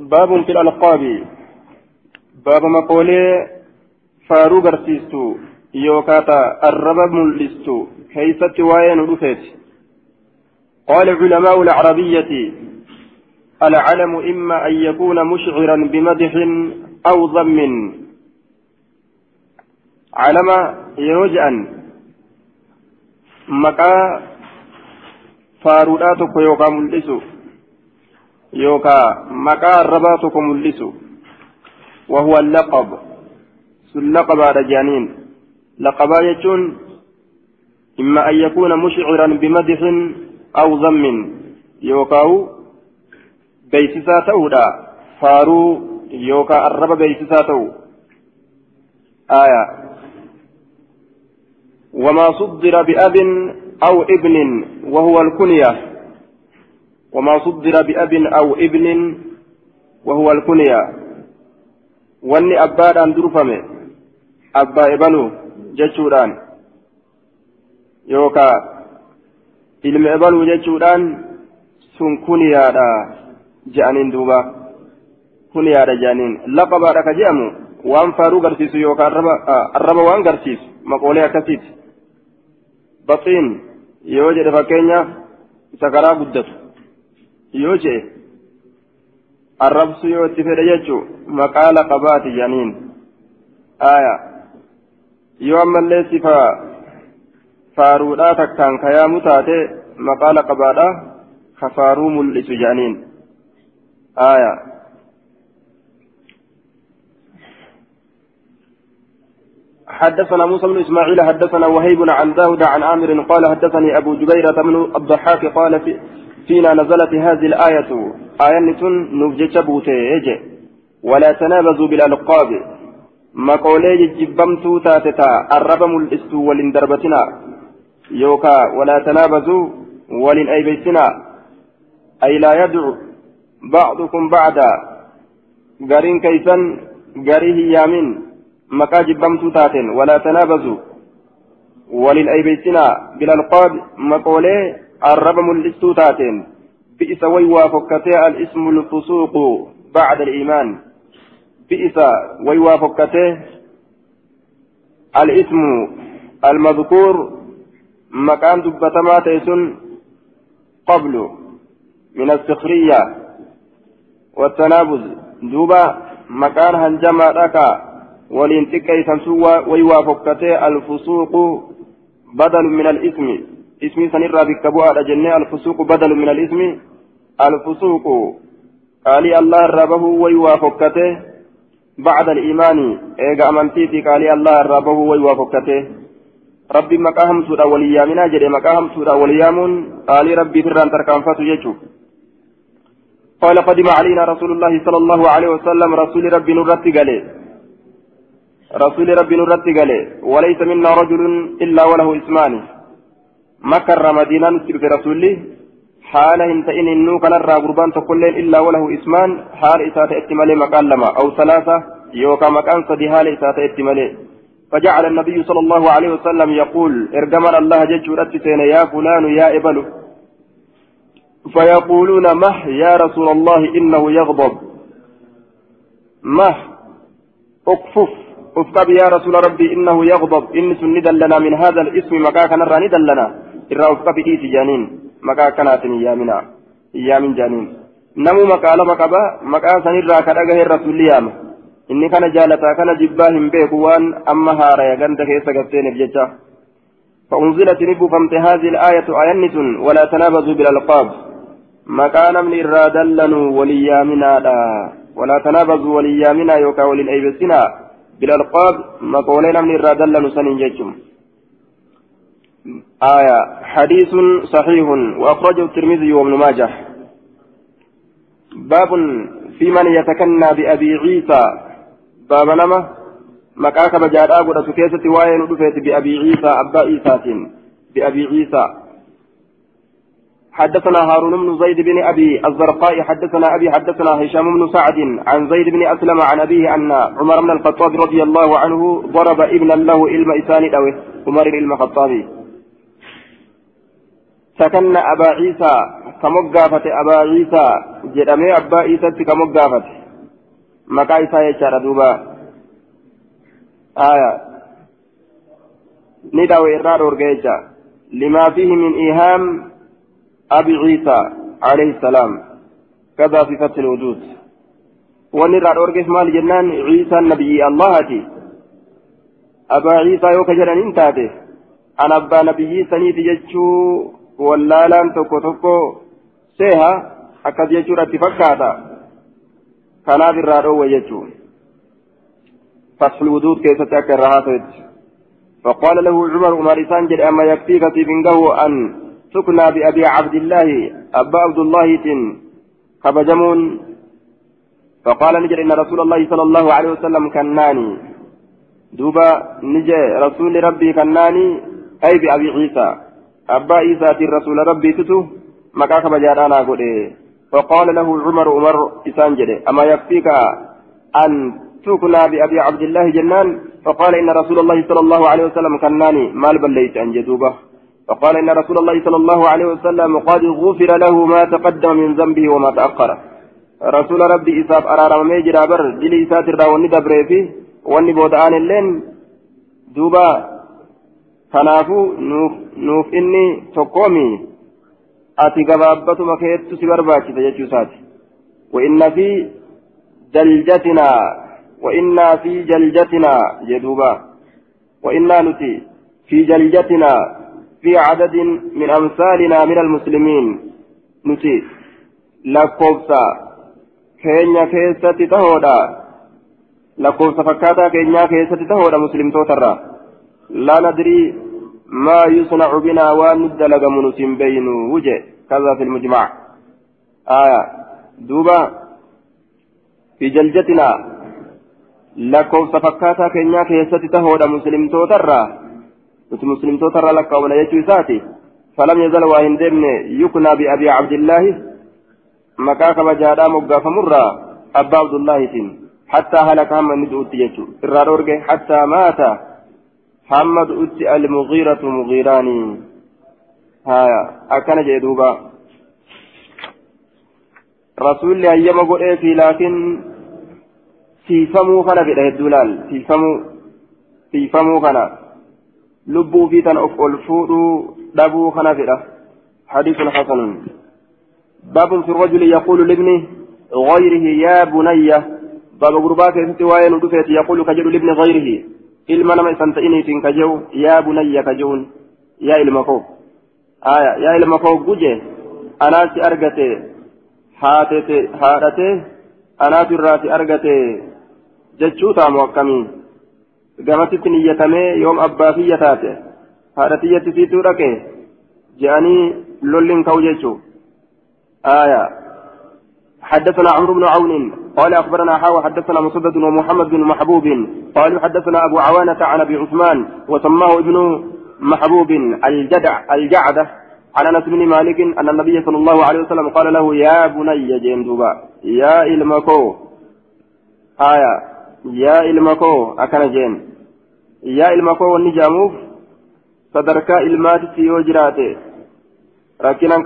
باب في الألقاب. باب مقولي فارو برسيستو يوكاتا الرب ملستو كيست وين رفت قال علماء العربية العلم إما أن يكون مشعرا بمدح أو ضم. علم يرجأ مكا فاروداتك يوكا ملسو يوكا مكا الرباتك ملسو وهو اللقب. سلقب على جانين. لقبا يجون إما أن يكون مشعرا بمدح أو ضم يوكاو بيسسا تؤدا فارو يوكا الرب بيسسا تو آية. وما صدر بأب أو ابن. وهو الكنية. وما صدر بأب أو ابن وهو الكنية واني أباد أن درفمه أبا إبنو جتشوران يوكا laqabaadha ka je'amu waan faaruu garsiisu yookaan arraba waan garsiisu maqoolee akkasiiti baxiin yoo jedhe fakkeenyaaf isa karaa guddatu yoo jedhe arrabsu yoo itti fedhe jechuu maqaa laqabaati je'aniin aayaa yoo ammallee sifaa faaruudhaa takkaan kayaamu taate maqaa laqabaadhaa kafaaruu mul'isu jedhaniin aayaa حدثنا موسى بن اسماعيل حدثنا وهيب عن داود عن عامر قال حدثني ابو جبيرة بن الضحاك قال في فينا نزلت هذه الآية. آية نفجت بوتي ولا تنابزوا بالألقاب. ما قولي جبمتو تاتتا. الرب ملئستو ولن دربتنا. يوكا ولا تنابزوا ولن أيبيتنا. أي لا يدعو بعضكم بعدا. قرين كيسا قريه يامين مكا جبمتو تاتن. ولا تنابزوا ولن أيبيتنا. بالألقاب. مقولي الرب ملستو بئس ويوافقتي الاسم الفسوق بعد الإيمان. بئس ويوافقتي الاسم المذكور مكان دبتما تيسن قبل من السخرية والتنابز. دوبا مكان هنجما لك ولينتكي سنسوا ويوافقتي الفسوق بدل من الاسم. اسمي سنرى بكبوها جنة الفسوق بدل من الاسم الفسوق قال الله ربه ويوافقته بعد الإيمان إيجا أمنتيتي قال الله ربه ويوافقته ربي مقاهم سورة وليامنا جري مقاهم سورة وليامون قال ربي فران تركان فاتو يجو قال قدم علينا رسول الله صلى الله عليه وسلم رسول ربي نرت قال رسول ربي نرت قال وليس منا رجل إلا وله اسمان مكر مدينة نسبة رسولي. حال هنتئن إنو كان الرا قربان تقولين إلا وله إسمان. حال إساتة اتمالي مكان أو ثلاثة. يوكا مكان صدي حال اتمالي فجعل النبي صلى الله عليه وسلم يقول ارجمنا الله جج رتسين يا فلان يا إبل. فيقولون مه يا رسول الله إنه يغضب. مه اكفف افقب يا رسول ربي إنه يغضب. إن سند لنا من هذا الاسم مكاكا نرى ند لنا إرى افقب إيتي جانين مكاكا ناتني يا منا يا من جانين نمو مكالا مكابا مكاسا نرى كدقه الرسول يامه inni kana jaalataa kana jibbaa hin beeku waan amma haaraya ganda keessa gatteenif jecha. فأنزلت نبوفمت هذه الآية آية ولا تنابزوا بالألقاب مكان من الرادلن وليامنا لا ولا تنابزوا وليامنا يوكا وللأيبسنا بالألقاب مقولين من الرادلن سننججم آية حديث صحيح وأخرجه الترمذي وابن ماجه. باب في من يتكنى بأبي عيسى. بابا نما مكا كبجاد أقول أتكيسة وين بأبي عيسى أبا عيسى بأبي عيسى. حدثنا هارون بن زيد بن أبي الزرقاء حدثنا أبي حدثنا هشام بن سعد عن زيد بن أسلم عن أبيه أن عمر بن الخطاب رضي الله عنه ضرب ابنا له إلم إسان أوه عمر إلم الخطابي سكن أبا عيسى كمقافة أبا عيسى جدمي أبا عيسى كمقافة مكا عيسى يشار دوبا آية نداوي إرار ورقيجا لما فيه من إيهام أبي عيسى عليه السلام كذا في فتح الوجود ونرى أورجس مال جنان عيسى النبي الله أبا عيسى يوكا جنان انتاته أنا أبا نبي سنيت جتشو واللالان توكو توكو سيها أكاد جتشو رتي فكاتا كان هذا الرادو وجتشو فتح الوجود كيف تأكل رهاتت فقال له عمر عمر سانجل أما يكفيك في بنقه أن سكنى بأبي عبد الله أبا عبد الله تن كبجمون فقال نجر إن رسول الله صلى الله عليه وسلم كناني دوبا نجي رسول ربي كناني أي بأبي عيسى أبا عيسى رسول ربي تتو مكاك بجارانا قد فقال له عمر عمر إسان جده أما يكفيك أن تكنا بأبي عبد الله جنان فقال إن رسول الله صلى الله عليه وسلم كناني مال بليت أن جدوبه فقال إن رسول الله صلى الله عليه وسلم قد غفر له ما تقدم من ذنبه وما تأخر رسول ربي إساف أرارم ميجرا بر دلي إسات الراوني دبري في واني بودعان اللين دوبا kanaafuu nuuf inni tokkoomi ati gabaabbatuma keettu si barbaachisa jechuu isaati وإن في جلجتنا وإنا في جلجتنا جدوبا وإنا نتي في جلجتنا في عدد من أمثالنا من المسلمين نتي لكوبسا keenya keessatti tahoodha lakkoofsa fakkaataa keenyaa keessatti tahoodha muslimtootarra yusnacu binaa waan nu dalagamu nus hin beynu wuje kaza fi lmujmac aya duuba fi jaljatinaa lakkoofsa fakkaataa keenyaa keessatti tahoodha muslimtootarra nuti muslimtootarra lakkaa'umna jechuu isaati falam yazal waa hin deemne yuknaa biabii cabdillaahi maqaa kabajaadhaa moggaafamurraa abbaa abdullaahitiin hattaa halaka hamma inni du'utti jechu irraa dhoorge hattaa maata almugiiratu mugiiraanii haya akkana jee duuba rasuulli hayyama godheefi laakiin siifamuu kana fedha hedduu laal siifamuu siifamuu kana lubbuu fi tan of ol fuudhuu dhabuu kana fedha hadiisun hasanun باب في الرجل يقول لابنه غيره يا بني باب غرباك يقول كجل لابن غيره إلما نما سنتئني فين كجو يا بني كجون يا إلمكو آية يا إلمكو جوجي أنا سي أرغتي هاتتي هاتتي أنا تراتي أرغتي جتشوتا موكمي gamasitti niyyatamee yoom abbaa kiyya taate? Haadha tiyyatti siituu dhaqe je'anii lolliin ka'u jechuudha. آية حدثنا عمرو بن عون قال أخبرنا حاوى حدثنا مسدد ومحمد بن محبوب قالوا حدثنا أبو عوانة عن أبي عثمان وسماه ابن محبوب الجدع الجعدة عن أنس بن مالك أن النبي صلى الله عليه وسلم قال له يا بني جندوبا يا إلمكو. آية يا إلمكو أكن جين. يا إلمكو والنجاموف صدرك إلمات في وجراته.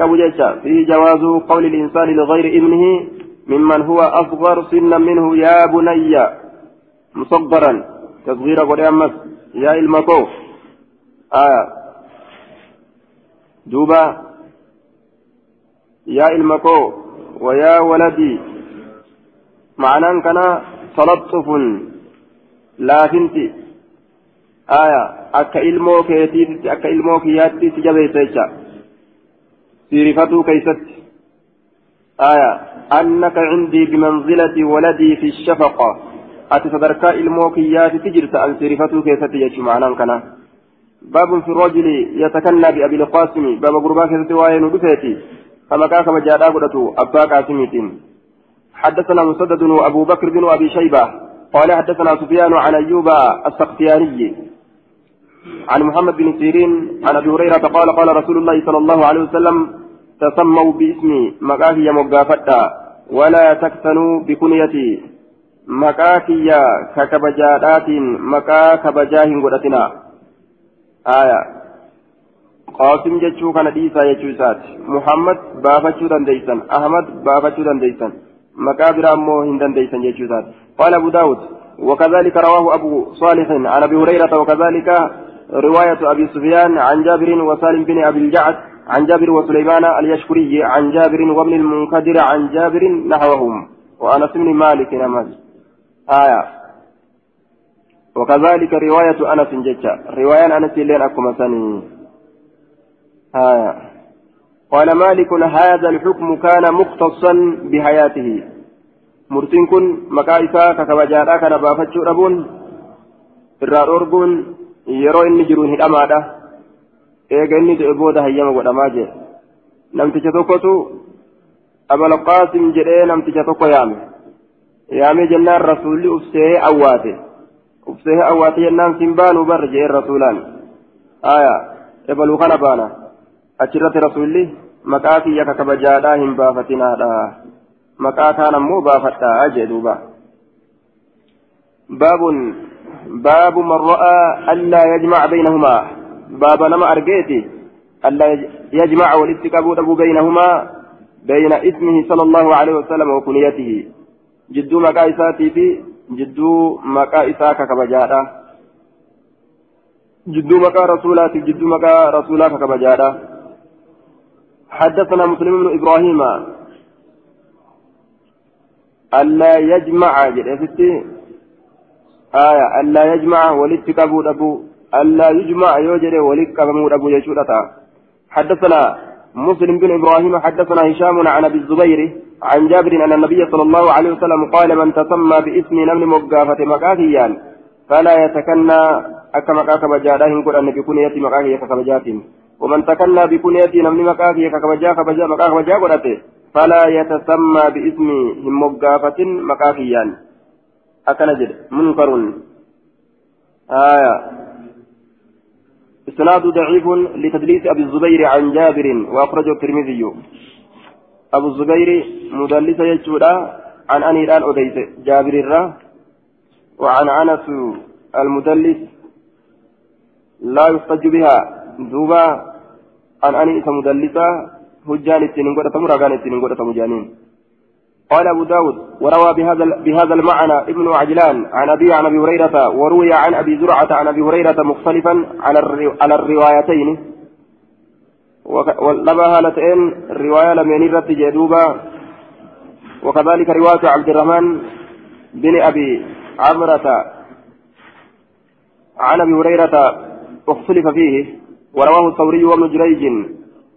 قبو جيشا فيه جواز قول الإنسان لغير ابنه ممن هو أصغر سنا منه يا بني. مصغرا. تصغير أمس يا المكو آه دوبا يا المكو ويا ولدي. معنى كان تلطف. لكنتي آية. أكا إلمو أكا إلمو كياتي سيرفتو كيست آية أنك عندي بمنزلة ولدي في الشفقة. أتصدرك الموكيات تجرت أن سيرفتو كيست يجي معنا كنا. باب في الرجل يتكنى بأبي القاسم. باب قربا كيست وين بفيتي كما كاك مجادا قدتو أبا قاسميتين. حدثنا مسدد وأبو بكر بن أبي شيبة. قال حدثنا سفيان عن أيوب السختياني. عن محمد بن سيرين عن أبي هريرة قال قال رسول الله صلى الله عليه وسلم تسموا باسمي مكاهي مقافتا ولا تكتنوا بكنيتي مكاكي ككبجادات مكا كبجاه قدتنا آية jechuu isaati muhammad baafachuu dandeeysan ahmad baafachuu dandeeysan maqaa biraa immoo hin dandeeysan jechuu isaati qaala abu daawud وكذلك رواه أبو صالح عن أبي هريرة وكذلك رواية أبي سفيان عن جابر وسالم بن أبي الجعد عن جابر وسليمان اليشكري عن جابر وابن المنكدر عن جابر نحوهم وأنس بن مالك نماذج. آية. وكذلك رواية أنس جتا رواية أنس لين أكما سني. آية. قال مالك هذا الحكم كان مختصا بحياته. مرتين كن مكايسا ككبجارا كان بافتشو ربون إرار inni jiruun hidhamaadha eega inni du'e booda hayyama godhamaa jee namticha tokkotu abalqaasim jedhee namticha tokko yaame yaamee jennaan rasuulli ufseehee awwaate ufseehee awwaate jennaan sin baanuu barre jeen rasuulaan aya ebaluu kana baana achirratti rasuulli maqaa kiyya ka kabajaadhaa hin baafatinaadha maqaa kaan ammoo baafadhaa jee duuba baabun باب من رأى ألا يجمع بينهما باب نما أرجيتي ألا يجمع والاستقاب بينهما بين اسمه صلى الله عليه وسلم وكنيته جدو مكائساتي في جدو مكائساك كبجارة جدو مكا رسولاتي جدو مكا رسولاك كبجارة حدثنا مسلم بن إبراهيم ألا يجمع جريفتي آية ألا يجمع كبو أبو ألا يجمع يوجد ولدت كبو أبو يشودتا حدثنا مسلم بن إبراهيم حدثنا هشام عن أبي الزبير عن جابر أن النبي صلى الله عليه وسلم قال من تسمى باسم نمل مقافة مكاهيا فلا يتكنى أكما كاكب جاده قل أن بكنية مكاهية ككبجات ومن تكنى بكنية نمل مكاهية ككبجا كبجا مكاهية قلته فلا يتسمى باسم مقافة مكاهيا أكن جد منكر. آية. إسناد ضعيف لتدليس أبي الزبير عن جابر وأخرجه الترمذي. أبو الزبير مدلس يجودا عن أني الآن أديس جابر الرا وعن أنس المدلس لا يحتج بها. دوبا عن أني مدلسة هجان التنين قد تمر أغاني التنين قد تمجانين قال أبو داود وروى بهذا, بهذا المعنى ابن عجلان عن أبي عن أبي هريرة وروي عن أبي زرعة عن أبي هريرة مختلفا على الروايتين. ولما هالتين الرواية لم ينرت جدوبا. وكذلك رواية عبد الرحمن بن أبي عمرة عن أبي هريرة أختلف فيه. ورواه الثوري وابن جريج.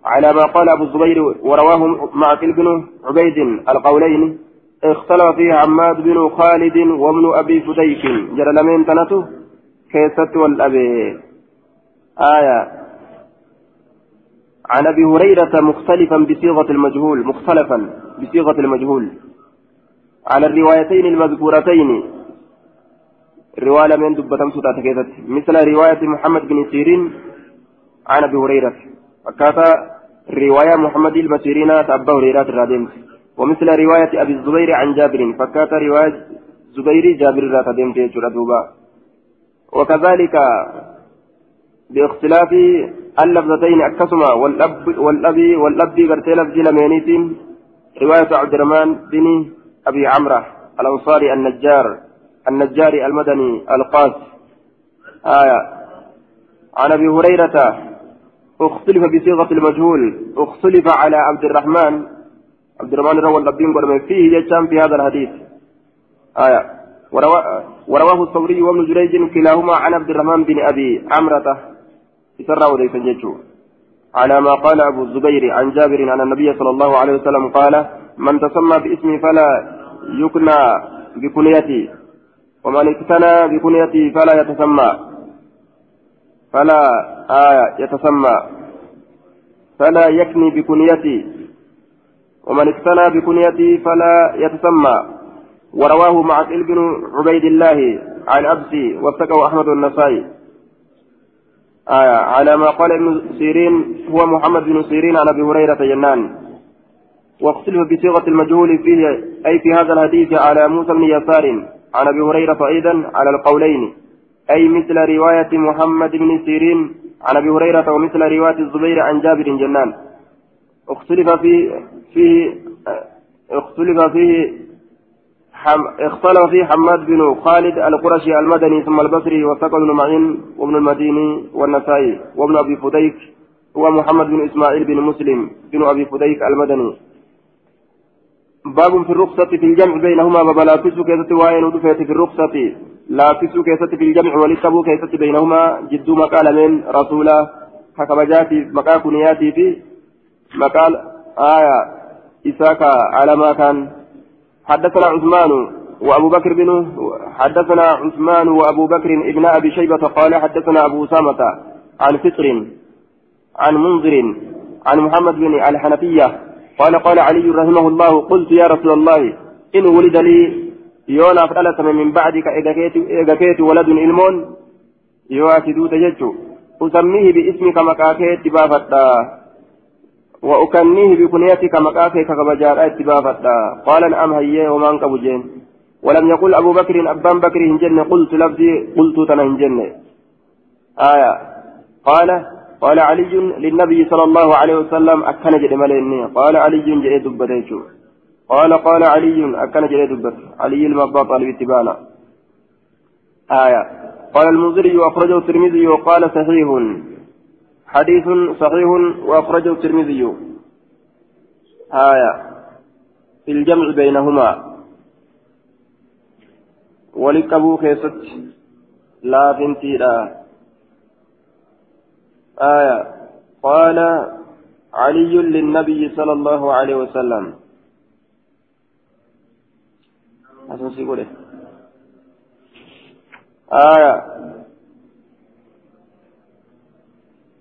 على ما قال أبو الزبير ورواه معقل بن عبيد القولين اختلف فيه عماد بن خالد وابن أبي فديك. جرى لمن تنته كيست والأبي. آية. عن أبي هريرة مختلفا بصيغة المجهول مختلفا بصيغة المجهول. على الروايتين المذكورتين. رواية من سودات مثل رواية محمد بن سيرين عن أبي هريرة. فكاتا رواية محمد البصيرين أبا هريرة الرادمت ومثل رواية أبي الزبير عن جابر فكات رواية زبير جابر الرادمت دوبا. وكذلك باختلاف اللفظتين أكسما والأب والأبي والأبي برتي لفظ لمينيتين. رواية عبد الرحمن بن أبي عمرة الأنصاري النجار النجاري المدني القاس آية. عن أبي هريرة اختلف بصيغة المجهول. اختلف على عبد الرحمن. عبد الرحمن روى اللبين قرم فيه يجام في هذا الحديث. آية. ورواه الثوري وابن جريج كلاهما عن عبد الرحمن بن أبي عمرة. يسرى وليس يجو على ما قال أبو الزبير عن جابر أن النبي صلى الله عليه وسلم قال من تسمى باسمي فلا يكنى بكنيتي ومن اكتنى بكنيتي فلا يتسمى. فلا آية يتسمى. فلا يكني بكنيتي. ومن اقتنى بكنيتي فلا يتسمى. ورواه معقل بن عبيد الله عن أبسي وثقه أحمد النسائي. آية على ما قال ابن سيرين هو محمد بن سيرين عن أبي هريرة جنان واختلف بصيغة المجهول فيه أي في هذا الحديث على موسى بن يسار عن أبي هريرة أيضا على القولين. أي مثل رواية محمد بن سيرين عن أبي هريرة ومثل رواية الزبير عن جابر جنان. اختلف في فيه اختلف فيه اختلف فيه حماد بن خالد القرشي المدني ثم البصري وثقل بن معين وابن المديني والنسائي وابن أبي فديك هو محمد بن إسماعيل بن مسلم بن أبي فديك المدني. باب في الرخصة في الجمع بينهما ببلا تسو كيست وين ودفيت في الرخصة. لا تسو كيست في الجمع ولتبو كيست بينهما جدو مقال من رسولا حكبجاتي مقا كنياتي في مقال آية إساكا على ما كان حدثنا عثمان وأبو بكر بن حدثنا عثمان وأبو بكر ابن أبي شيبة قال حدثنا أبو أسامة عن فطر عن منذر عن محمد بن الحنفية قال قال علي رحمه الله قلت يا رسول الله إن ولد لي يونا فلت من بعدك إذا كيت ولد إلمون يواتدو تججو أسميه باسمك مكاكيت بافتا وأكنيه بكنيتك مكاكيك كبجار اتبافتا قال نعم هي وما انقب جين ولم يقل أبو بكر أبان بكر هنجن قلت لفظي قلت تنا هنجن آية قال قال علي للنبي صلى الله عليه وسلم أكن جد مليني قال علي جئ دبتيشو قال قال علي أكن جئ دبت علي المبا طالب اتبانا آية. قال المنذري وأخرجه الترمذي وقال صحيح. حديث صحيح وأخرجه الترمذي. آية. في الجمع بينهما. ولكبو كيست لا فنتي لا آية. قال علي للنبي صلى الله عليه وسلم. آية؟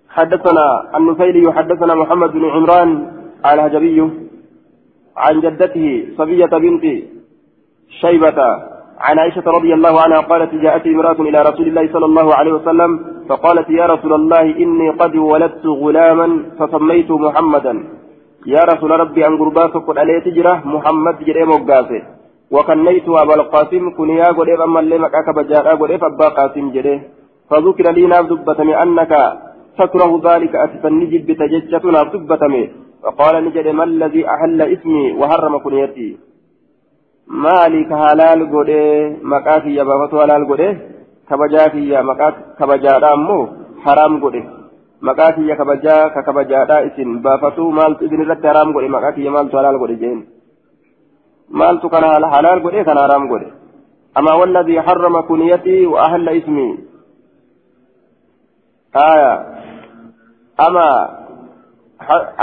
حدثنا النفيلي حدثنا محمد بن عمران الهجبي عن جدته صبية بنت شيبة عن عائشة رضي الله عنها قالت جاءت امرأة إلى رسول الله صلى الله عليه وسلم فقالت يا رسول الله إني قد ولدت غلاما فسميت محمدا. يا رسول ربي أن قرباك قد عليه تجرة محمد جري مقاسي وكنيت أبا القاسم كنيا قريب أما اللي مكاك بجاء قريب أبا قاسم جري فذكر لي ناب دبتمي أنك تكره ذلك أتفني جب تججة ناب دبتمي فقال نجد ما الذي أحل اسمي وحرم كنيتي ka halaal godhee maqaa kiyya baafatu halaal godhe kabajaa kiyya maqaa kabajaadha ammoo haraam godhe maqaa kiyya kabajaa ka kabajaadha isin baafatu maaltu isin irratti haraam godhe maqaa kiyya maaltu halaal godhe jeen maaltu kana halaal godhe kana haraam godhe? أما والذي حرم كنيتي وأهل اسمي آية أما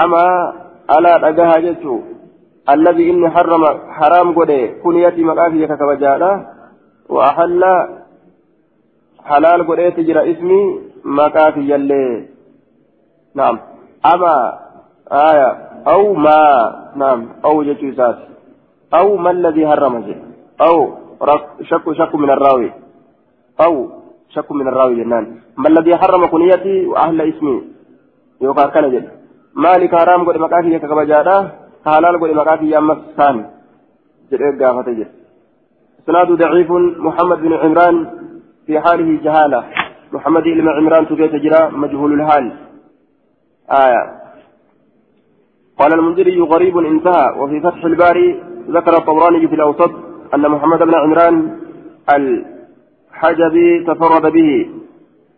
أما ألا أجاها جتو الذي إني حرم حرام قده كنيتي مقافي ككبجالا وأحل حلال قده تجرى اسمي مقافي يلي نعم أما آية أو ما نعم أو جتوسات أو ما الذي حرم أو شك شك من الراوي. أو شك من الراوي جنان. ما الذي حرم كنيتي وأهل اسمي؟ يوقع كان جل مالك حرام قد مقافي ككبجالا حلال قولي مقاتي يا مسان جريك قافة جر إسناد ضعيف. محمد بن عمران في حاله جهالة. محمد بن عمران تبيت جرا مجهول الحال. آية. قال المنذري غريب انتهى. وفي فتح الباري ذكر الطبراني في الأوسط أن محمد بن عمران الحجبي تفرد به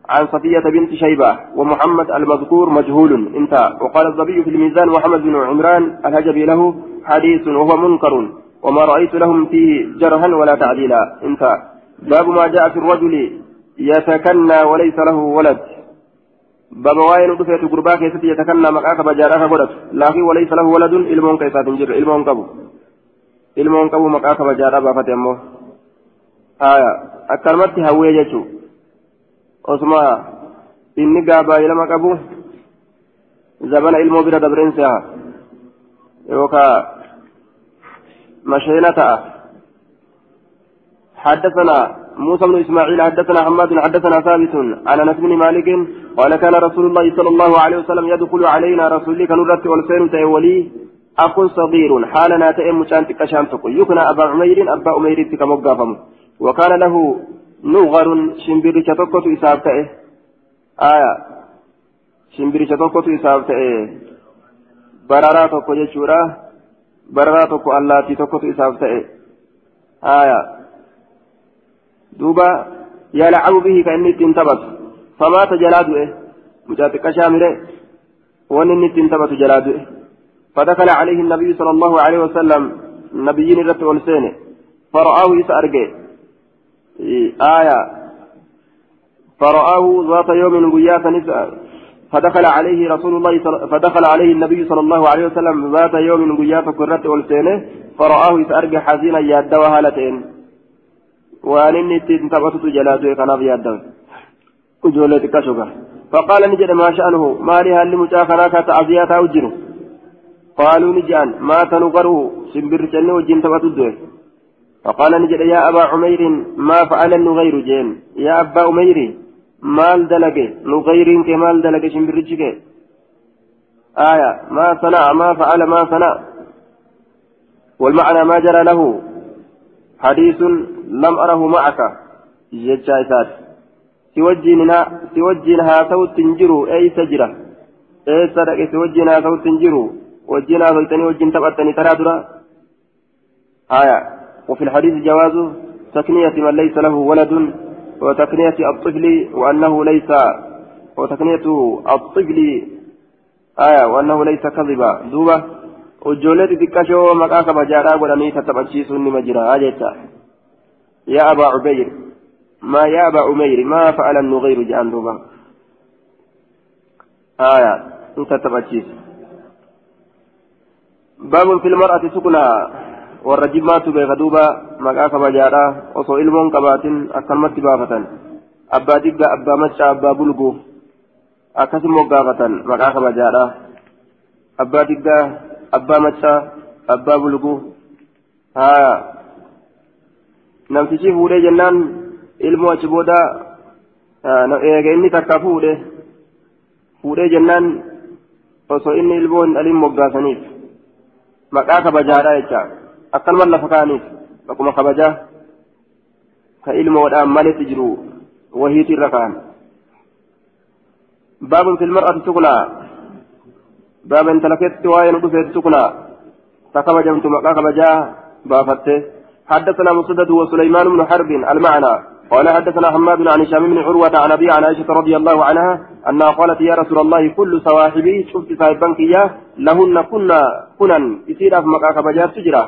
عن صفية بنت شيبة ومحمد المذكور مجهول. انتهى وقال الظبي في الميزان محمد بن عمران الهجبي له حديث وهو منكر وما رأيت لهم فيه جرها ولا تعديلا. انتهى باب ما جاء في الرجل يتكنى وليس له ولد. باب واين دفعت قرباك يتكنى مكاك بجارك ولد لكن وليس له ولد إلمون كيف تنجر المون كبو مكاك بجارك بافت يمو آية أكرمت هوية جتشو osuma inni gaabaa lama qabu zabana ilmoo bira dabreensa yookaa masheena ta'a. حدثنا موسى بن اسماعيل حدثنا حماد حدثنا ثابت عن انس بن مالك قال كان رسول الله صلى الله عليه وسلم يدخل علينا رسول الله كنورة والسين تيولي أخ صغير حالنا تأم شانتك شانتك يكنى أبا عمير أبا عمير تكمقافم وكان له نغر شمبرك تكوت إساب تأه آية shimbiricha tokkotu isaaf ta'e bararaa tokko jechuudha bararaa tokko allaattii tokkotu isaaf ta'e haya duuba yalacabu bihi ka inni ittiin taphatu famaata jalaa du'e mucaa xiqqashaa فدخل عليه النبي صلى الله عليه وسلم نبيين رت والسين فرآه يسأرجه آية. فرآه ذات يوم قياس فدخل عليه رسول الله فدخل عليه النبي صلى الله عليه وسلم ذات يوم قياس كرت والسين فرآه يسأرجه حزينا يادوا هالتين وأن إني تنتبهت جلاده كان يادوا وجولة كشوكا فقال نجد ما شأنه؟ ما لها اللي مجاخنا كتعزيات أوجنه قالوا نجان ما تنقره سنبر جنة وجن تبتدوه فقال نجد يا أبا عمير ما فعل النغير جين يا أبا عمير مال دلقه نغير كمال دلقه سنبر جكه آية ما صنع ما فعل ما صنع والمعنى ما جرى له حديث لم أره معك جتشايتات siwajjiin haasawutti hin jiru eeysa jira eessa dhaqe siwajjiin haasawutti hin jiru haasoytanii wajjiin taphattanii taraa dura. آية وفي الحديث جواز تكنية من ليس له ولد وتكنية الطفل وأنه ليس وتكنية الطفل آية وأنه ليس كذبا دوبة وجولت تكشو مكاك بجارا ولني تتبشيس مجرى آجتا يا أبا عبير ما يا أبا عمير ما فعل النغير جان دوبا آية انت باب في المرأة ما تبيغ دوبا مقاك بجارا وصو علمون قباتين أكلمت بافة. أبا دقا أبا مشا أبا بلغو أكسم وقافة مقاك بجارا أبا دقا أبا مشا أبا بلغو ها. نمتشي فولي جنان booda eega inni takka fuudhe fuudhee jennaan osoo inni ilmoo hin dhalin moggaasaniif maqaa kabajaadha jecha akkanuma lafa kaaniif bakkuma kabajaa ka ilmoodhaan maletti jiru wahiiti irra kaan baabun filmar'ati tuqlaa baaba intalakeetti waa'ee nu dhufeetti tuqlaa ta kabajamtu maqaa kabajaa baafatte حدثنا مسدد وسليمان بن حرب المعنى قال حدثنا حماد عن هشام بن عروة عن أبي عن عائشة رضي الله عنها أنها قالت يا رسول الله كل صواحبي شفت صاحب بنكية لهن كنا كنا يصير في مكاك بجار تجرى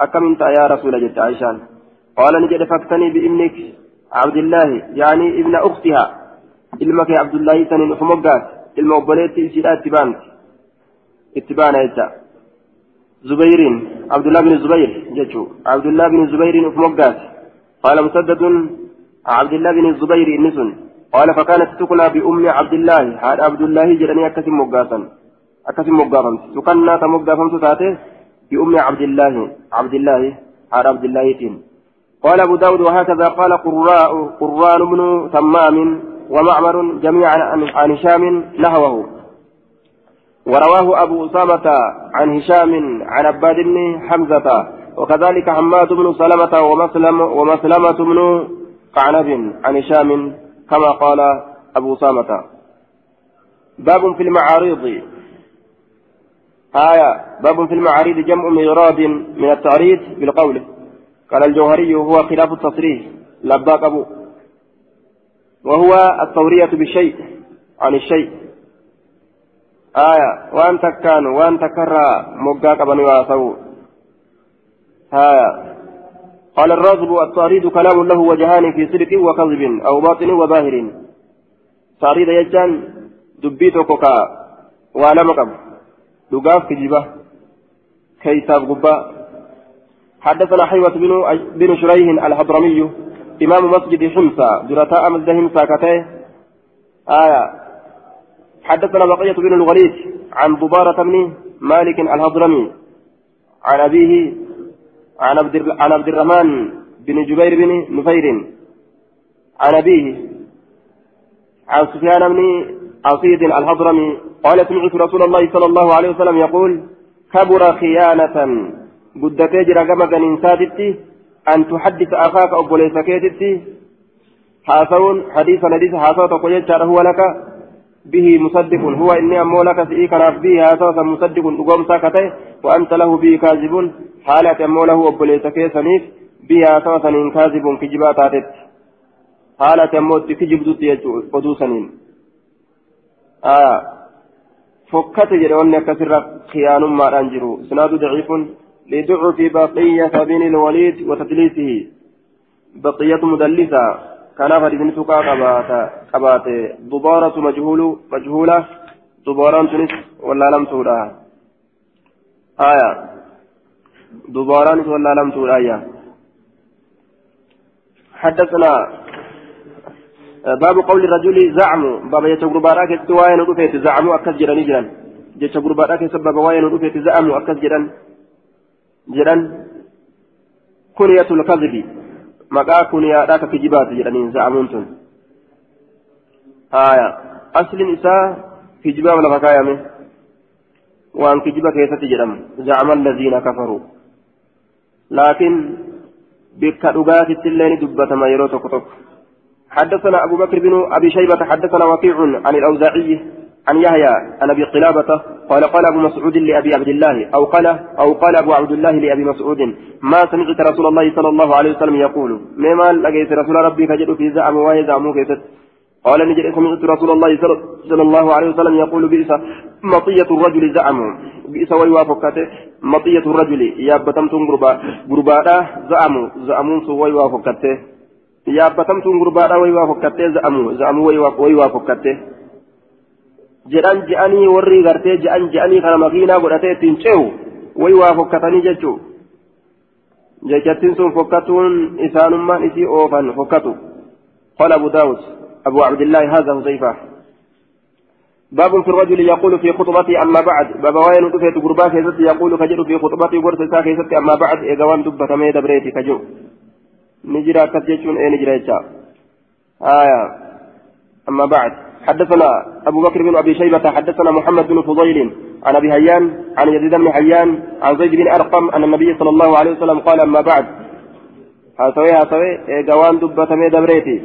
أكم انت يا رسول جد عائشة قال نجد فاكتني بابنك عبد الله يعني ابن أختها sanin uf moggaas. Ilma obboleetti isiidha itti baanti. Itti baana jecha zubairin abdullah bin zubair jechuu. Abdullah bin zubairin uf moggaas. قال مسدد عبد الله بن الزبير النسن قال فكانت تكنى بأم عبد الله هذا عبد الله جرني أكسم مقاسا أكسم مقاسا تكنى تمقاسا تاتي بأم عبد الله عبد الله هذا عبد الله تين قال أبو داود وهكذا قال قراء قران بن تمام ومعمر جميعا عن هشام نحوه ورواه أبو أسامة عن هشام عن عباد بن حمزة وكذلك حماد بن سلمة ومسلم ومسلمة بن قعنب عن هشام كما قال أبو أسامة باب في المعاريض آية باب في المعاريض جمع ميراد من التعريض بالقول. قال الجوهري هو خلاف التصريح. لباك أبو. وهو التورية بالشيء عن الشيء. آية وأن تكان وأن تكرى مقاك بني واسو. آية قال الراغب التعريض كلام له وجهان في صدق وكذب أو باطن وظاهر. تعريض يجان دبيتو كوكا وأنا مقب لقاف كجبة كيساب قبا حدثنا حيوة بن بن شريح الحضرمي إمام مسجد حمصة جرتاء مسجد حمصة كتاه. آية. حدثنا بقية بن الوليد عن ضبارة بن مالك الهضرمي عن أبيه عن عبد عن عبد الرحمن بن جبير بن نفير عن أبيه عن سفيان بن عصيد الهضرمي قال سمعت رسول الله صلى الله عليه وسلم يقول كبر خيانة. قدتي جرى كما كان أن تحدث أخاك أبو ليس كيتتي حاسون حديثا حديث حاسوت قيت هو لك به مصدق هو إني أمو لك سئي كناف به هذا مصدق أقوم ساكته وأنت له به كاذب. حالة أمو له أبليس كيسنيف به هذا إن كاذب كجبا تاتت. حالة أمو تكجب دوتي قدوسنين آه. فكت جرون كسر خيان ما أنجروا سناد ضعيف. لضعف بقية بن الوليد وتدليسه. بقية مدلسة. كان فريدين سكا قبات دبارة مجهول مجهولة. دبارة تنس ولا لم تورا آية. دبارة ولا لم تورا آية. حدثنا باب قول الرجل زعم. باب يتغر باراك استواين ودفت زعموا أكس جران. جران يتغر باراك سبب واين ودفت زعموا أكس جران. جران. كنية الكذب. مقا كنية ذاك كجبات جرانين زعمون آية. أصل إساء كجبا ولا فكايمه وأن كجبا كيسة جرم زعم الذين كفروا. لكن بك رقات التلين دبة ما يروتك تك حدثنا أبو بكر بن أبي شيبة حدثنا وكيع عن الأوزاعي عن يحيى عن أبي قلابة قال قال أبو مسعود لأبي عبد الله أو قال أو قال أبو عبد الله لأبي مسعود ما سمعت رسول الله صلى الله عليه وسلم يقول مما لقيت رسول ربي فجد في زعم وهي زعمه كيست قال نجد سمعت رسول الله صلى الله عليه وسلم يقول بئس مطية الرجل زعم بئس ويوافقته مطية الرجل يا بتمتم غربا غربا زعم زعمون سوى ويوافقته yaabbatamtuun gurbaadha wayi waa fokkattee za'amu za'amu wayi waa fokkatte jedhan je'anii warri gartee je'an je'anii kana makiinaa godhatee ittiin ce'u wayi waa fokkatanii jechuu jechattiin sun fokkatuun isaanummaan isii oofan fokkatu قال أبو داود أبو عبد الله هذا حذيفة باب في الرجل يقول في خطبته أما بعد باب وين دفيت قربا كيست يقول كجر في خطبته ورثة كيست أما بعد إذا دبة ميد بريتي كجو نجرى كثيرون اي نجرى آية أما بعد حدثنا أبو بكر بن أبي شيبة حدثنا محمد بن فضيل عن أبي هيان عن يزيد بن حيان عن زيد بن أرقم أن النبي صلى الله عليه وسلم قال أما بعد هاسوي هاسوي جوان دبة مي دبريتي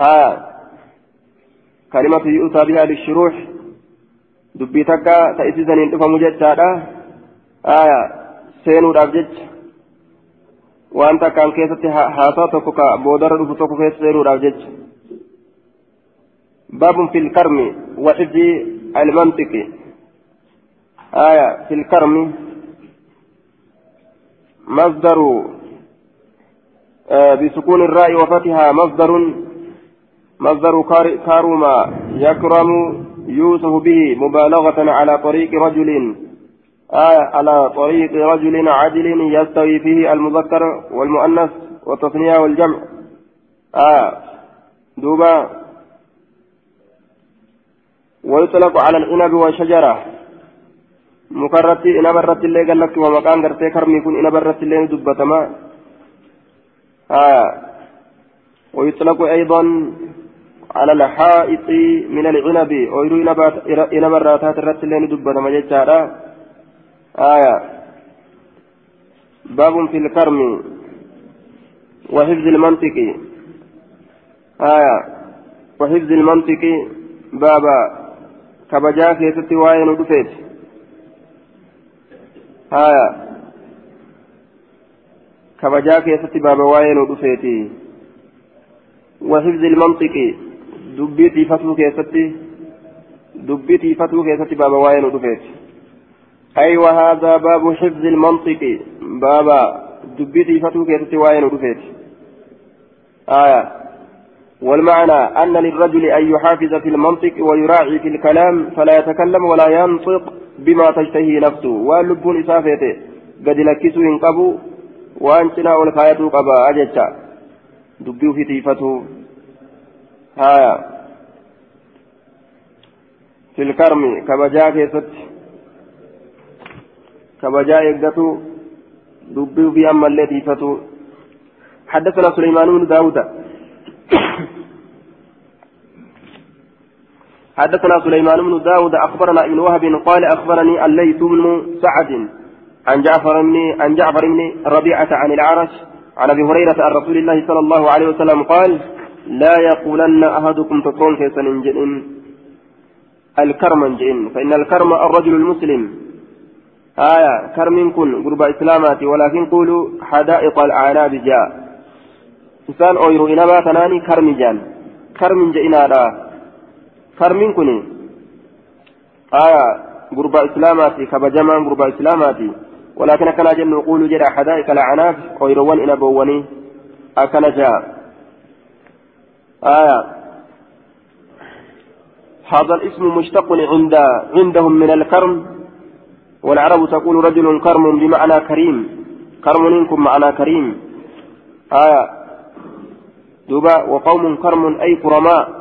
آه كلمة يؤتى بها للشروح دبي تكا تأسيسا تفهم جتشا آية سينو رابجتش haasaa tokko ka boodarra dhufu tokko keessa seenuudhaaf jecha baabun fil karmi wa xifdi almantiqi aya fil karmi مصدر بسكون الراء وفتحها مصدر مصدر كارما يكرم يوسف به مبالغة على طريق رجل آية على طريق رجل عدل يستوي فيه المذكر والمؤنث والتصنيع والجمع. آية دوبا. ويطلق على العنب والشجرة. مكررتي إن برت اللي قال لك ومكان قرتي كرمي يكون إن برت اللي دبتما آية ويطلق أيضا على الحائط من العنب. ويرو إن برات الرت اللي دبتما جتارا آية. باب في الكرم وحفظ المنطق. آية. وحفظ المنطق. بابا كبجا كيستي واين ودفيت. آية. كبجا كيستي بابا واين ودفيتي وحفظ المنطق. دبيتي فتو كيستي دبيتي فتو كيستي بابا واين ودفيتي أي وهذا باب حفظ المنطق. بابا دبيتي فتو كيتي وين ودفيت. آية. والمعنى أن للرجل أن يحافظ في المنطق ويراعي في الكلام فلا يتكلم ولا ينطق بما تشتهي نفسه. واللب إسافته قد لكسوا ينقبوا وأنتنا والخاية قبا. أجتا دبيو في تيفته آية. في الكرم كبجا كيست كبجاء يقدتو دبي في أما التي فتو حدثنا سليمان بن داود حدثنا سليمان بن داود أخبرنا ابن وهب قال أخبرني الليث بن سعد عن جعفر بن عن جعفر بن ربيعة عن العرش عن أبي هريرة عن رسول الله صلى الله عليه وسلم قال لا يقولن أحدكم تكون كيسن الكرم جئن فإن الكرم الرجل المسلم آية كرم كن قرب إسلاماتي ولكن قولوا حدائق الأعناب جاء. إنسان أويرو إنما تناني كرم جان. كرم جئنا لا كرم كن آية قرب إسلاماتي كبجما قرب إسلاماتي. ولكن كان جن نقول جرى حدائق الأعناب أويروان إن بواني. أكن جاء. آية. هذا الاسم مشتق عند عندهم من الكرم. والعرب تقول رجل كرم بمعنى كريم كرم منكم معنى كريم آية دوبا وقوم كرم أي كرماء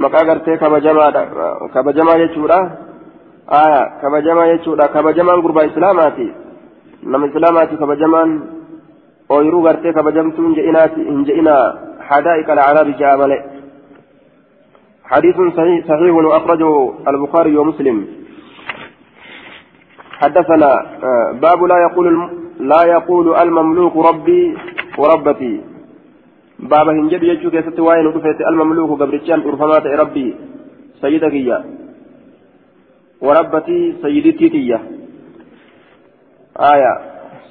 gartee kabajamaadha kabajamaa jechuudha aya kabajamaa jechuudha kabajamaan gurbaa islaamaati nama islaamaati kabajamaan ooyiruu gartee kabajamtuu hin je'inaati hin je'inaa حدائق الأعراب جاء ملئ حديث صحيح, صحيح وأخرجه البخاري ومسلم حدثنا آه، باب لا يقول لا يقول المملوك ربي وربتي. باب هنجب يجو كيست وين المملوك قبرتشان أرفمات ربي سيدك يا وربتي سيدتي آية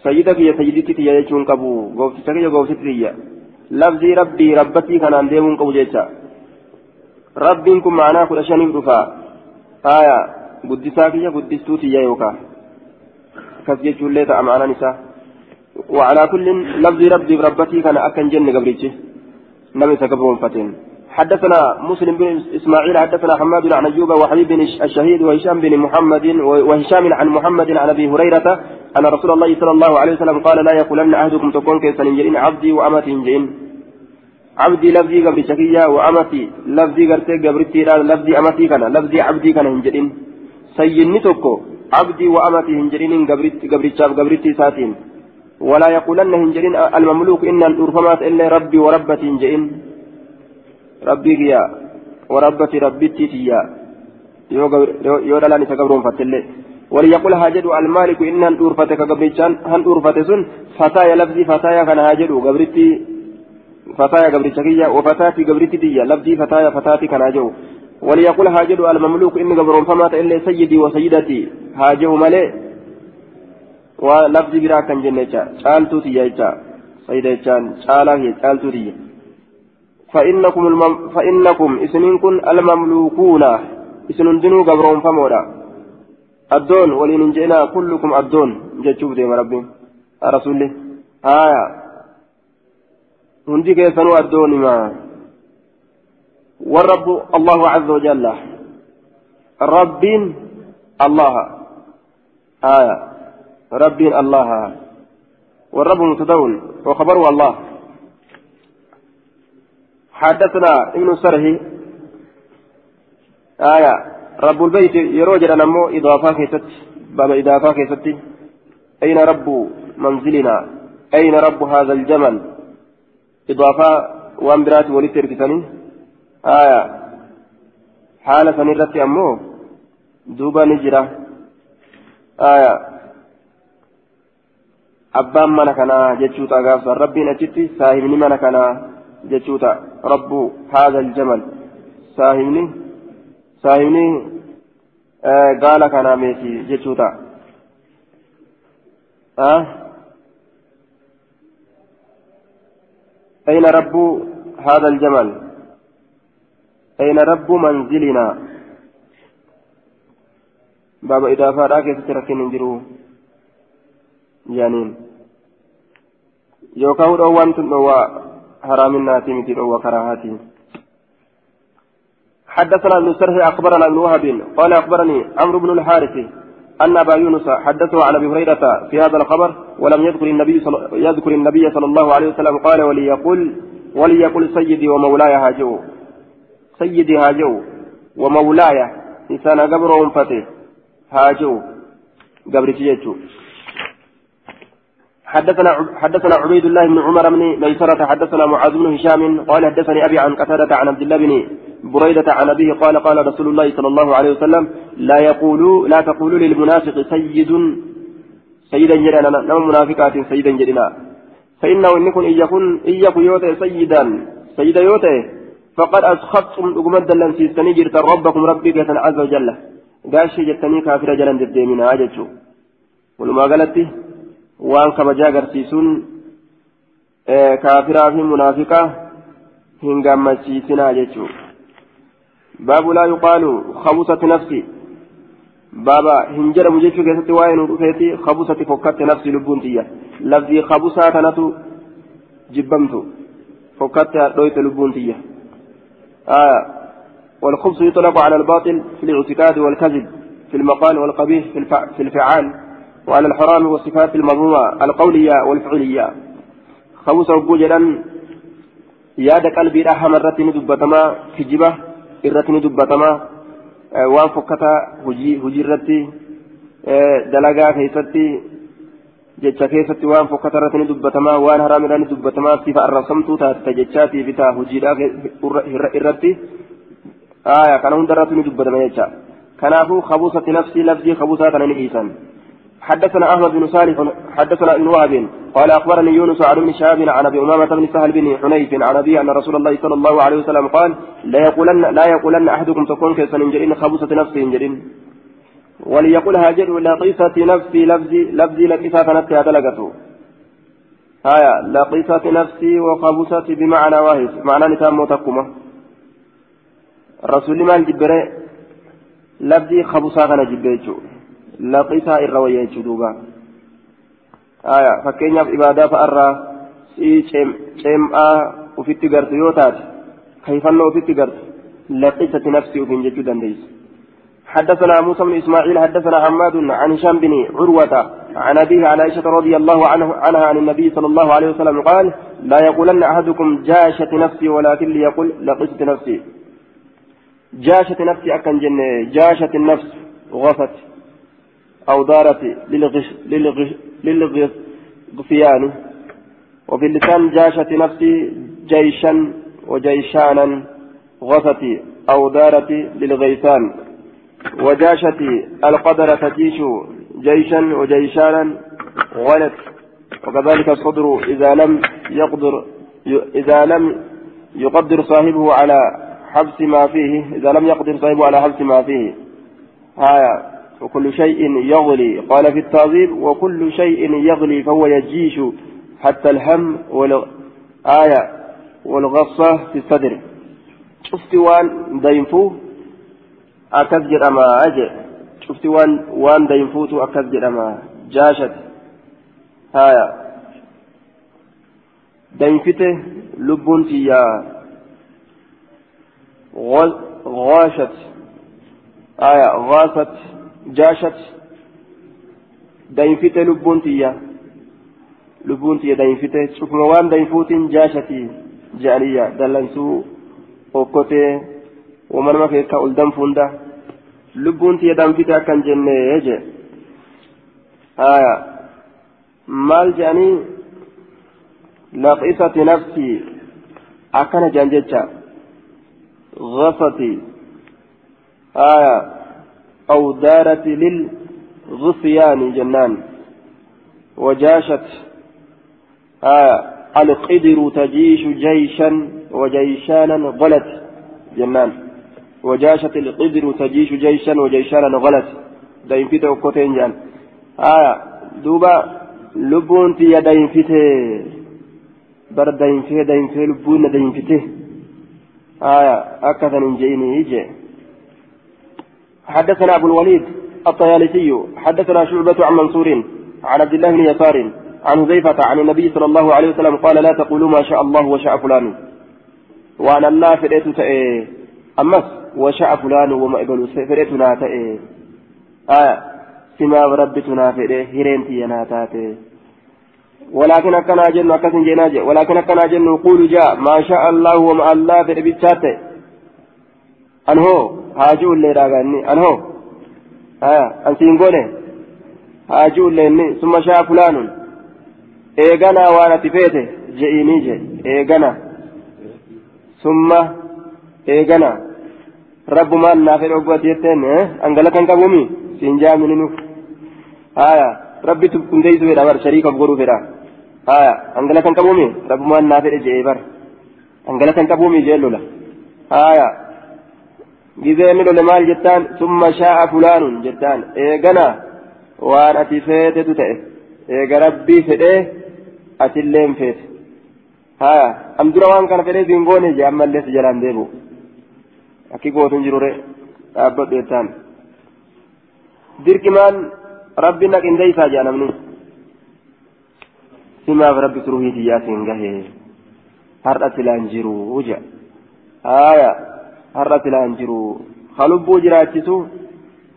سيدك يا يجون كبو قوفتك يا rabbatii kanaan deemuun qabu jecha rabbiin kun maanaa kudha shaniif dhufaa aya guddisaa kiyya guddistuu tiyya jechuullee ta'a maanaan isaa وعلى كل لفظ ربي بربتي كان أكن جن قبريتي نبي تكبرون فتن. حدثنا مسلم بن إسماعيل حدثنا حماد عن أيوب وحبيب بن الشهيد وهشام بن محمد وهشام عن محمد عن أبي هريرة أن رسول الله صلى الله عليه وسلم قال لا يقولن أحدكم تكون كيسن عبدي وامتي جئن. عبدي لفظي قبل شكية وامتي لفظي قرتي قبرتي لفظي امتي كان لفظي عبدي كان هنجئن سيني توكو. عبدي وأمتي هنجئن قبرتي قبرتي ساتين. ولا يقولن هنجئن المملوك إن الأرفمات إلا ربي وربتي هنجئن ربي يا وربتي ربتي تيا. yoo dhalaan isa gabroonfattillee وليقول هاجد المالك إن هن أورفتك قبرتشان هن أورفت سن. فتايا لفظي فتايا كان هاجد قبرتي فتايا قبرتشكية وفتاتي قبرتي ديا لفظي فتايا فتاتي كان هاجو وليقول هاجد المملوك إن قبرون فمات إلا سيدي وسيدتي. هاجو ملئ. ولفظي برا كان جنة شالتو تيا سيدتشان شالا هي شالتو تيا فإنكم المم... فإنكم إسنين كن المملوكون. إسنين دنو قبرون فمودا. الدون ولين جئنا كلكم الدون. جتشوف ديما ربي. رسولي آية. هندي كيسنو الدون ما والرب الله عز وجل. رب الله. آية. رب الله. والرب متدون. وخبره الله. حدثنا ابن سره. آية. رب البيت يروجر نمو إضافة كيست باب إضافة كيست أين رب منزلنا؟ أين رب هذا الجمل؟ إضافة وان برات ولي تركتني آية حالة نرت أمو دوبا نجرة آية abbaan mana kanaa jechuuta gaafsa rabbiin achitti saahibni mana kanaa jechuuta rabbu haadha aljamal saahibni saahibni gaala kanaa meeti jechuuta أين رب هذا الجمل أين رب منزلنا؟ باب إضافة راكي ستركين انجرو جانين. يوكاو دوان تنوى حرام الناتي متي وكراهاتي. حدثنا ابن سرح أخبرنا ابن وهب. قال أخبرني عمرو بن الحارث أن أبا يونس حدثه عن أبي هريرة في هذا الخبر ولم يذكر النبي صل... يذكر النبي صلى الله عليه وسلم. قال وليقل وليقل سيدي ومولاي هاجو سيدي هاجو ومولاي إنسان قبرهم فتي هاجو. قبرتي يجو حدثنا حدثنا عبيد الله بن عمر بن ميسرة حدثنا معاذ بن هشام قال حدثني أبي عن قتادة عن عبد الله بن بريدة عن أبيه قال قال رسول الله صلى الله عليه وسلم لا يقولوا لا تقولوا للمنافق سيد سيدا جلنا نوم منافقات سيدا جلنا فإنه إن يكن إن يكن يوتي سيدا. سيدا يوتي. فقد أسخطتم أقمد لن سيستني جرت ربكم ربي كيسن عز وجل. قاشي جتني كافر جلن دديمنا أججو ولما قالت وان كبجا قرسيسون آه كافرا في منافقة هنقام مسيسنا أججو باب لا يقال خبصت نفسي. بابا هنجر مجيشو كيستي وين رفيتي خبصت فكت نفسي لبونتية لفظي خبصة تنتو جبمتو. فكت دويت لبونتية آه والخبث يطلق على الباطل في الاعتقاد والكذب في المقال والقبيح في, الفع في الفعال وعلى الحرام والصفات المضمومة القولية والفعلية. خبث وجوجلا ياد قلبي راح مرة ندبتما كجبة إرة ندبتما آه وان فكتا هجي هجي رتي آه دلقا كيستي jecha keessatti waan fokkatarratti ni dubbatamaa waan haraamidhaa ni dubbatamaa sifa arrabsamtuu taate jechaatii fi taa hojiidhaa irratti aya kana hundarratti ni dubbatama jecha kanaafuu khabusati nafsii lafzii khabusaa kana ni dhiisan حدثنا احمد بن صالح حدثنا ابن وهب قال اخبرني يونس عن ابن شهاب عن ابي امامه بن سهل بن حنيف عن ابي ان رسول الله صلى الله عليه وسلم قال لا يقولن لا يقولن احدكم تكون كيسن انجرين خبصه نفسه انجرين وليقول هاجر لقيسة نفسي لفظي لفظي نفسي هذا لقته آية لقيسة نفسي وخبصت بمعنى واحد معنى نتام موتكما. الرسول ما الجبرة لفظي آية فكينيا في إبادة فأرى سي شمعة وفي التجارة يوتات. كيف أنه في نفسي وفي دنديس. حدثنا موسى بن إسماعيل حدثنا حماد عن هشام بن عروة عن أبيه عن عائشة رضي الله عنه عنها عن النبي صلى الله عليه وسلم قال لا يقولن أحدكم جاشت نفسي ولكن ليقل لقست نفسي. جاشت نفسي akkan jenne جاشت النفس غثت أو دارت للغث للغث للغثيان وفي اللسان جاشت نفسي جيشا وجيشانا غثت أو دارت للغيثان. وجاشت القدر تجيش جيشا وجيشانا غلت. وكذلك الصدر إذا لم يقدر إذا لم يقدر صاحبه على حبس ما فيه إذا لم يقدر صاحبه على حبس ما فيه. آية وكل شيء يغلي. قال في التعذيب وكل شيء يغلي فهو يجيش حتى الهم والآية والغصة في الصدر. شفت وان؟ دينفوه akkas jedhama je cufti waan waan dayinfuutu akkas jedhama jaashat haya dayinfite lubbuun tiyyaa غاشت آية غاست جاشت داينفت لبون تيا لبون تيا داينفت شوف موان داينفوت جاشتي جالية دلنسو ومن كيكا أولدم فوندا. لبون تيدام فيتا كان جنة يجي. آية. مال جاني. لقيسة نفسي. أكن جانجتشا غصتي. آية. أو دارت للغصيان جنان. وجاشت. آية. القدر تجيش جيشا وجيشانا غلت جنان. وجاشت القدر تجيش جيشا وجيشانا غلت داين فيته وكوتين جان. آية دوبا لبون تي داين فيته. بر داين فيه داين فيه لبون داين فيته. آية أكثر من جيني يجي. حدثنا أبو الوليد الطيالسي حدثنا شعبة عن منصور عن عبد الله بن يسار عن حذيفة عن النبي صلى الله عليه وسلم قال لا تقولوا ما شاء الله وشاء فلان. وأنا الله فديت أمس وشاء فلان وما إبلو فديتنا تأي. آية سما ربتنا فدي هرنتي أنا تاتي. ولكن أكنا جن أكسن جناج ولكن أكنا جن نقول جاء ما شاء الله وما الله فدي بيتشاتي. أنهو هاجو اللي راغاني أنهو. آية أنسين قوله هاجو اللي ثم شاء فلان. إيغانا وأنا تفيته جئيني جئ إيغانا. ثم إيغانا. رب ما نافع عقبة يتين أنقلك أنك بومي سينجا منينو آية ربي تبكن ديسو فيدا بر شريك أبغرو فيدا آية أنقلك أنك بومي رب ما نافع جئي بر أنقلك أنك بومي جيلو لا آية gizee ni lole maal jettaan summa shaa'a fulaanun jettaan eegana waan ati feetetu ta'e eega rabbii fedhee atilleen feete haya am waan kana fedhee siin goone je ammallee si jalaan deebu akki gootun jirure dhaabbadhu jettaan dirqimaan rabbi naqindeeysaa jea namni simaaf rabbi suruhiitiyyaa siin gahee har'a silaan jiruu jea haya har'a silaan jiru ka lubbuu jiraachisu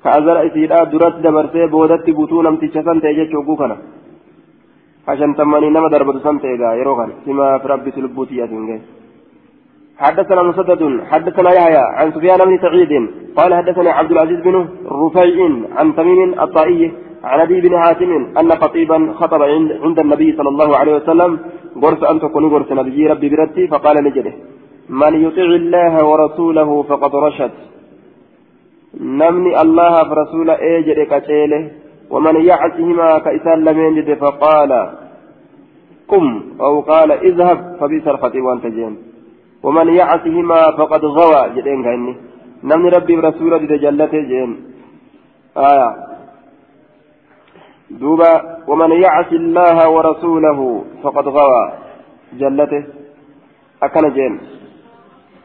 ka azara isiidhaa duratti dabarsee boodatti butuu namticha san ta'e jechuu oguu kana ka shantammanii nama darbatu san ta'e gaa yeroo kana simaaf rabbitu lubbuuti yaasiin gahe حدثنا مسدد حدثنا يحيى عن سفيان بن سعيد قال حدثنا عبد العزيز بن رفيع عن تميم الطائي عن أبي بن حاتم أن خطيبا خطب عند النبي صلى الله عليه وسلم غرس أن تكون غرس نبي ربي برتي فقال نجده من يطع الله ورسوله فقد رشد. نمني الله فرسول ايجد كتيله ومن يعصهما كإسان جد فقال قم أو قال اذهب فبئس الخطيب وأنت جين ومن يعصهما فقد غوى جدين كأني. نمني ربي برسوله جد جلته جين آية. دوبا ومن يعص الله ورسوله فقد غوى جلته. أكن جين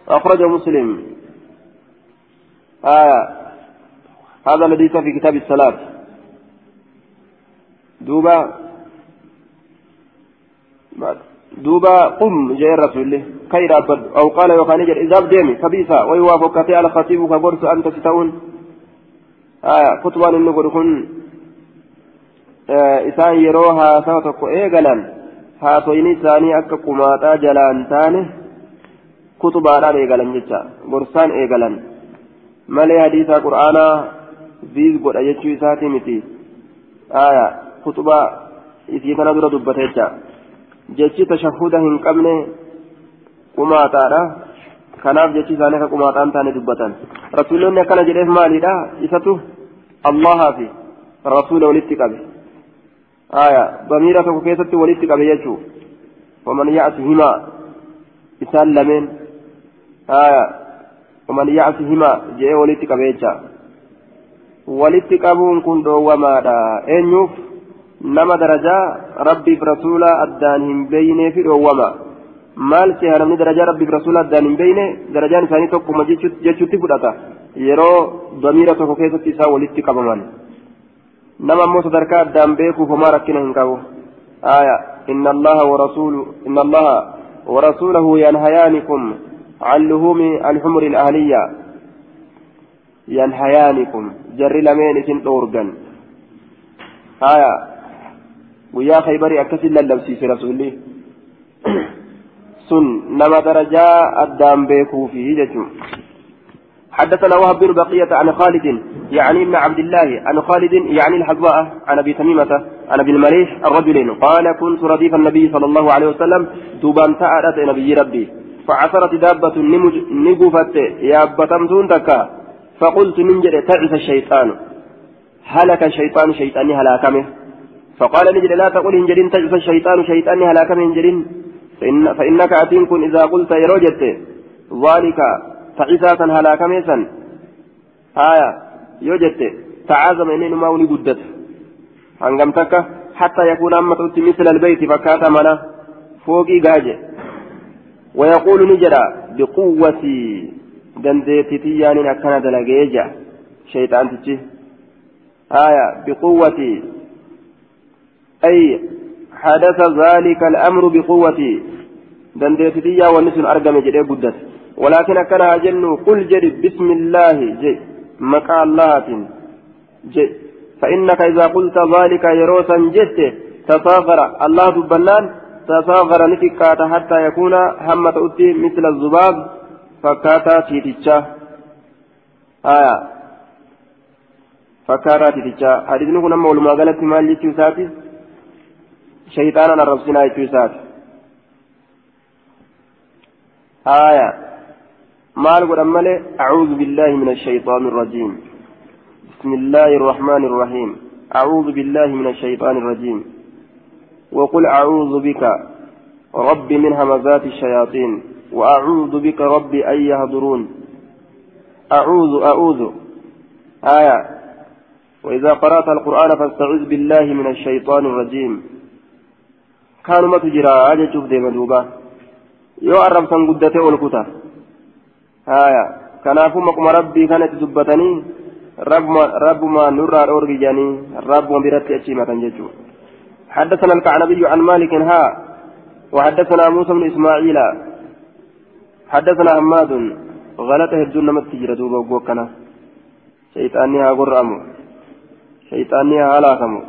أخرجه مسلم. آية. هذا الذي في كتاب الصلاة. دوبا. دوبا قم جاء الرسول كير أبد أو قال يوخاني جل إذا بديمي كبيسا ويوافق على خطيبك برس أنت ستون آية خطبان النقر كن haasawa tokko eegalan haasoyni isaanii akka qumaaxaa jalaan taane kutubaadhaan eegalan jecha gorsaan eegalan malee hadiisaa qur'aanaa viis godha jechuu isaatii miti aya kutuba isii kana dura dubbate jecha jechi tashahuda hin qabne qumaataadha kanaaf jechi isaanii akka qumaaxaan taane dubbatan rasuulonni akkana jedheef maaliidha isatu allahaa fi rasuula walitti qabe aya bamiira tokko keessatti walitti qabe jechuu waman ya'si himaa isaan lameen آية ومن يعصهما جاء ولدت قبيتشا ولدت قبون كن دوما دا أنيوف نما درجة ربي برسولا أدانهم بيني في دوما maal seha namni darajaa rabbiif rasuula addaan hin beeyne darajaan isaanii tokkuma jechuutti fudhata yeroo damiira tokko keessatti isaa walitti qabaman nama ammoo sadarkaa addaan beekuuf homaa rakkina hin qabu aya inna allaha warasuulu inna allaha warasuulahu yanhayaanikum عن لهوم الحمر الأهلية ينهيانكم جر لمين إسن أورغن آية ويا خيبري أكسل للبسي في رسولي سن نما درجة الدام بيكو فيه جتو حدثنا وهب بن بقية عن خالد يعني ابن عبد الله عن خالد يعني الحظاء عن ابي تميمة عن ابي المليح الرجلين قال كنت رديف النبي صلى الله عليه وسلم دوبان تأرت نبي ربي فعثرت دابة نقفت يا بتمتون تكا فقلت من جد تعس الشيطان هلك الشيطان شيطاني هلاكمه فقال نجد لا تقول إن جرين تعس الشيطان شيطاني هلاكمه إن جرين. فإن فإنك أتينكن إذا قلت يروجت ذلك تعساتا هلاكمه سن آية. يوجدت تعازم إنين ما ولي قدت. هنقمتك حتى يكون أمة مثل البيت فكاتا منا. فوقي قاجة. ويقول نجرا بقوتي دنديتي يعني أكنا دلقيجا شيطان تجي. آية. بقوتي أي حدث ذلك الأمر بقوتي. دنديتي يا ونسن أرقم جدي قدت ولكن أكنا أجن قل جري بسم الله جي مكا الله جي فإنك إذا قلت ذلك يروسا جدت تصاغر الله دبنان تصاغر نفكات حتى يكون همة أتي مثل الذباب فكاتا تيتيتشا آية فكاتا تيتيتشا حديث نكون أما ولما قالت مال جيتشوساتي شيطانا الربسنا جيتشوسات آية. مال قد أعوذ بالله من الشيطان الرجيم. بسم الله الرحمن الرحيم. أعوذ بالله من الشيطان الرجيم. وقل أعوذ بك رب من همزات الشياطين وأعوذ بك ربي أن يهضرون. أعوذ أعوذ. آية. وإذا قرأت القرآن فاستعذ بالله من الشيطان الرجيم. ما أجا شوف ديما دوبا يو أرب سنقدته والكتا آية كنافو مقم ربي كانت دبتني رب ما رب ما نرى الأورجي جاني رب ما برتي أشيمة ججو حدثنا الكعنبي عن مالك ها وحدثنا موسى بن إسماعيل حدثنا حماد غلط هدون نمت تجرى دوبا وقوكنا شيطاني ها قرأمو شيطاني ها هلاكمو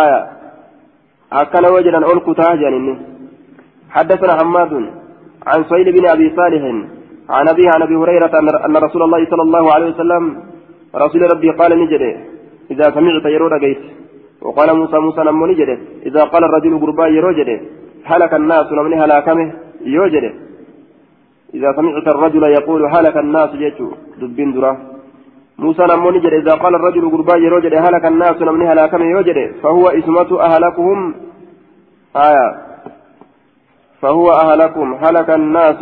آية أكنا وجدا أول كتاجا حدثنا حماد عن سهيل بن أبي صالح عن أبي عن أبي هريرة أن رسول الله صلى الله عليه وسلم رسول ربي قال نجري إذا سمعت يرو رقيت وقال موسى موسى نمو نجري إذا قال الرجل قربا يرو جري هلك الناس نمني هلاكمه يوجري إذا سمعت الرجل يقول هلك الناس جيتو دبين درا. موسى نمو نجري إذا قال الرجل قربا يرو جري هلك الناس؟ نمني هلاكمه يوجري فهو اسمة أهلكهم. آية. فهو أهلكم. هلك الناس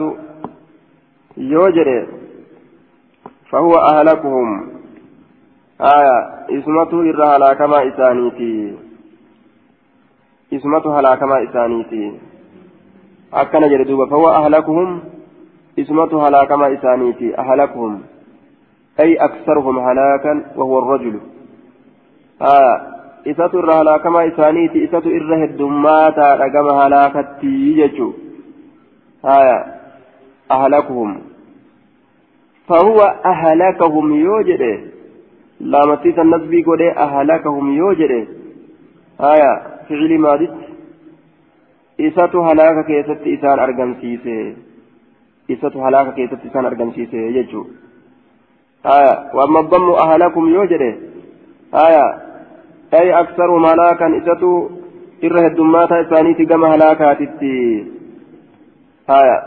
يوجري فهو أهلكهم. آية. إسمته إرى هلاكما إسانيتي. إسمته هلاكما إسانيتي. أكن جردوبا فهو أهلكهم. إسمته هلاكما إسانيتي. أهلكهم. أي أكثرهم هلاكا وهو الرجل آية isatu irra halaakamaa isaaniiti isatu irra heddummaataadha gama halaakattii jechuu haya ahlakuhum fahuwa ahlakahum yoo jedhe laamattiisa nasbii godhee ahlakahum yoo jedhe haya ficili maaditti isatu halaaka keessatti isaan argamsiise isatu halaaka keessatti isaan argamsiise jechuu haya waamma dammu ahlakum yoo jedhe haya أي أكثر هلاكا إساتو إر هدوماتا إسانيتي كما هلاكاتي هايا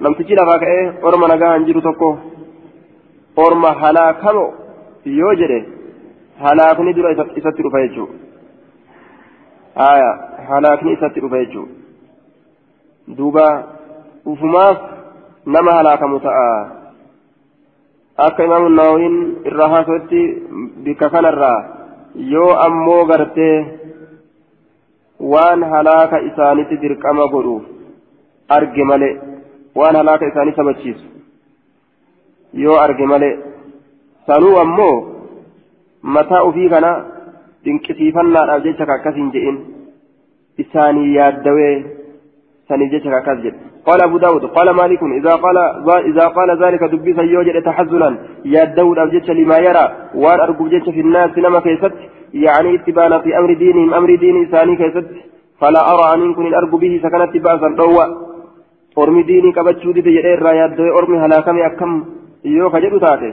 لم تجي لفاك إيه؟ أرما نجا هنجرو تكو أرما هلاكمو يوجري هلاكني درا إساتي رفايجو هايا هلاكني إساتي رفايجو دوبا ufumaaf nama halaakamu ta'a akka imaamu naawwiin irraa haasawatti bikka kanarraa yoo ammoo gartee waan halaaka isaanitti dirqama godhuuf arge malee waan halaaka isaanii sabachiisu yoo arge malee sanuu ammoo mataa ofii kana dinqisiifannaadhaaf jecha ka akkasiin je'in isaanii yaaddawee akkas jedhe قال أبو داود قال مالك إذا قال إذا قال ذلك دبي سيوجد تحزنا. يا داود أبجتش لما يرى وأن أرجو في الناس لما كيست يعني اتبانا في أمر دينهم أمر دين إنساني كيست فلا أرى أن يكون الأرجو به سكنت بأسا ضوء أرمي ديني كبتشو دي تجري رايات أرمي هلاكمي أكم. يوكا جدو تاتي.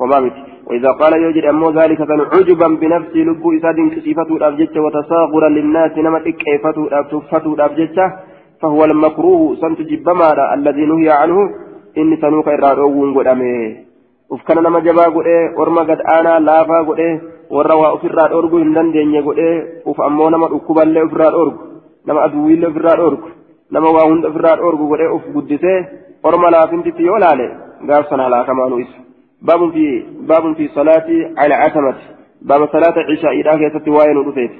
وما مت. وإذا قال يوجد أمو ذلك عجبا بنفسي لبو إساد كسيفة الأبجتش وتصاغرا للناس نما إكيفة الأبجتش فهو المكروه سنت جبما الذي نهي عنه إني سنوك إرادوون قدامه ufkana nama jabaa godhee orma gad aanaa laafaa godhee warra waa ofirraa dhorgu hin dandeenye godhee uf ammoo nama dhukkuballee ofirraa dhorgu nama aduwwiillee ofirraa dhorgu nama waa hunda ofirraa dhorgu godhee uf guddisee orma laafintitti yoo laale gaaf sana halaakamaanu isa baabun fi baabun fi salaatii alcatamati baaba salaata cishaa'iidhaa keessatti waa'ee nu dhufeeti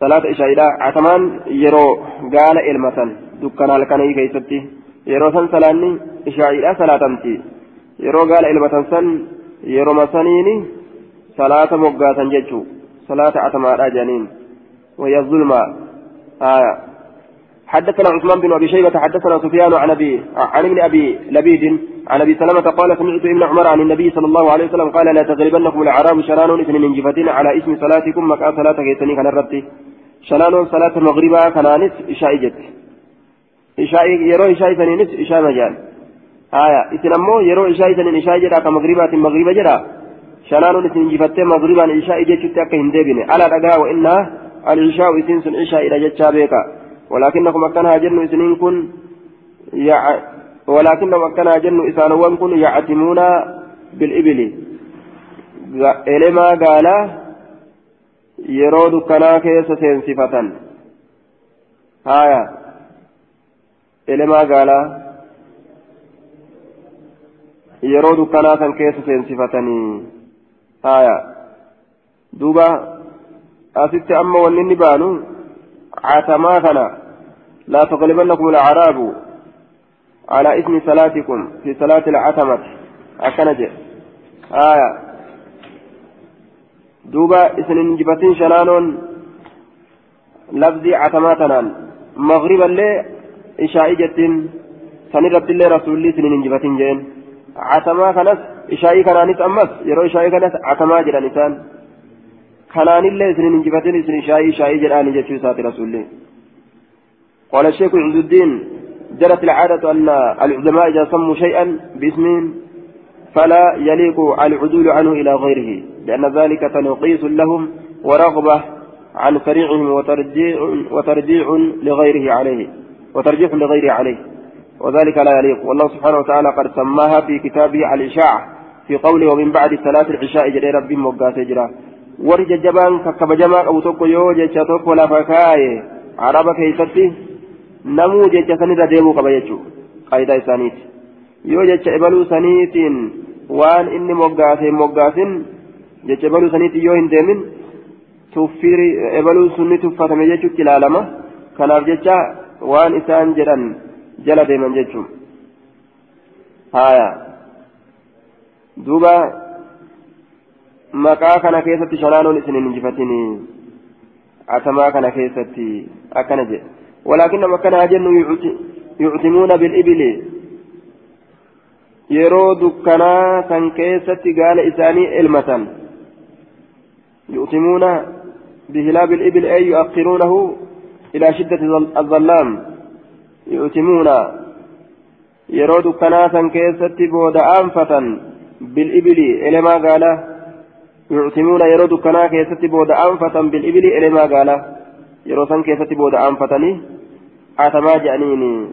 salaata ishaa'iidha atamaan yeroo gaala elmatan dukkana halkanii keessatti yeroo san salaanni ishaa'iidha salaatamti yeroo gaala elmatan san yeroo masaniini salaata moggaatan jechuu salaata atamaadha jedhaniin وهي الظلمة آية حدثنا عثمان بن ابي شيبه حدثنا سفيان عن ابي عن ابن ابي لبيد عن ابي سلمه قال سمعت ابن عمر عن النبي صلى الله عليه وسلم قال لا تغلبنكم الاعراب شران اثنين من جفتين على اسم صلاتكم مكان صلاه كيسني كان الرتي شنانون صلاة المغربة كنانس إشاء جت. إشاء يرو إشاء سنينس إشاء مجال آية. إتنمو يرو إشاء سنين إشاء جرا كمغربة مغربة جرا. شنانون إسن جفتة مغربا إشاء جت تأكا هندبني على رقا وإنها العشاء إسن سن إشاء إلى جت شابيكا. ولكنكم أكنها جن إسنين كن يع ولكنهم أكنها جن إسانوان كن يعتمون بالإبل. إلما قال yeroo dukkanaa keessa seensifatan haya elemaa gaalaa yeroo dukkanaa san keessa seensifatanii haya duuba asitti amma wanni inni baanu catamaa kana laa تغلبنكم الأعراب على اسم صلاتكم في صلاة العتمة أكنجة آية دوبا اسم جبتين شنانون لفظي عتماتنان. مغربا لي إشاء جتين سنرد الله رسول الله سنين جبتين جين. عتما كنس إشاء كنانيس أمس يرو إشاء كنس عتما جرى نسان كنان الله سنين جبتين سنين إشاء إشاء جرى نجتين سات رسول الله قال الشيخ عز الدين جرت العادة أن العلماء إذا سموا شيئا باسم فلا يليق العدول عنه إلى غيره لأن ذلك تنقيس لهم ورغبة عن سريعهم وترجيع, وترجيع لغيره عليه وترجيح لغيره عليه وذلك لا يليق. والله سبحانه وتعالى قد سماها في كتابه الإشاعة في قوله ومن بعد صلاة العشاء جري ربي مقاسي جرا ورج جبان ككبجما أو توكو يو جيتشا توكو لا فكاي. عربا كيستي نمو جيتشا سنيدا ديمو كبيتشو قايدا إسانيت يو جيتشا إبلو سنيتين وان إني مقاسي مقاسين جيتشا إبلو سنيتي يو هندمين tuffiri ebaluu sunni tuffatame jechuutti ilaalama kanaaf jecha waan isaan jedhan jala deeman jechuun haya duuba maqaa kana keessatti shanaanoon isin hin injifatini atamaa kana keessatti akkana jedhe ولكن ما كان أجن يعتمون بالإبل yeroo dukkanaa san keessatti gaala isaanii elmatan. Yu'timuuna بهلاب الإبل أي يؤخرونه إلى شدة الظلام يؤتمون يرود كناسا كيست بود أنفة بالإبل إلى ما قال يؤتمون يرود كنا كيست بود أنفة بالإبل إلى ما قال يروسا كيست بود أنفتني أتما جانيني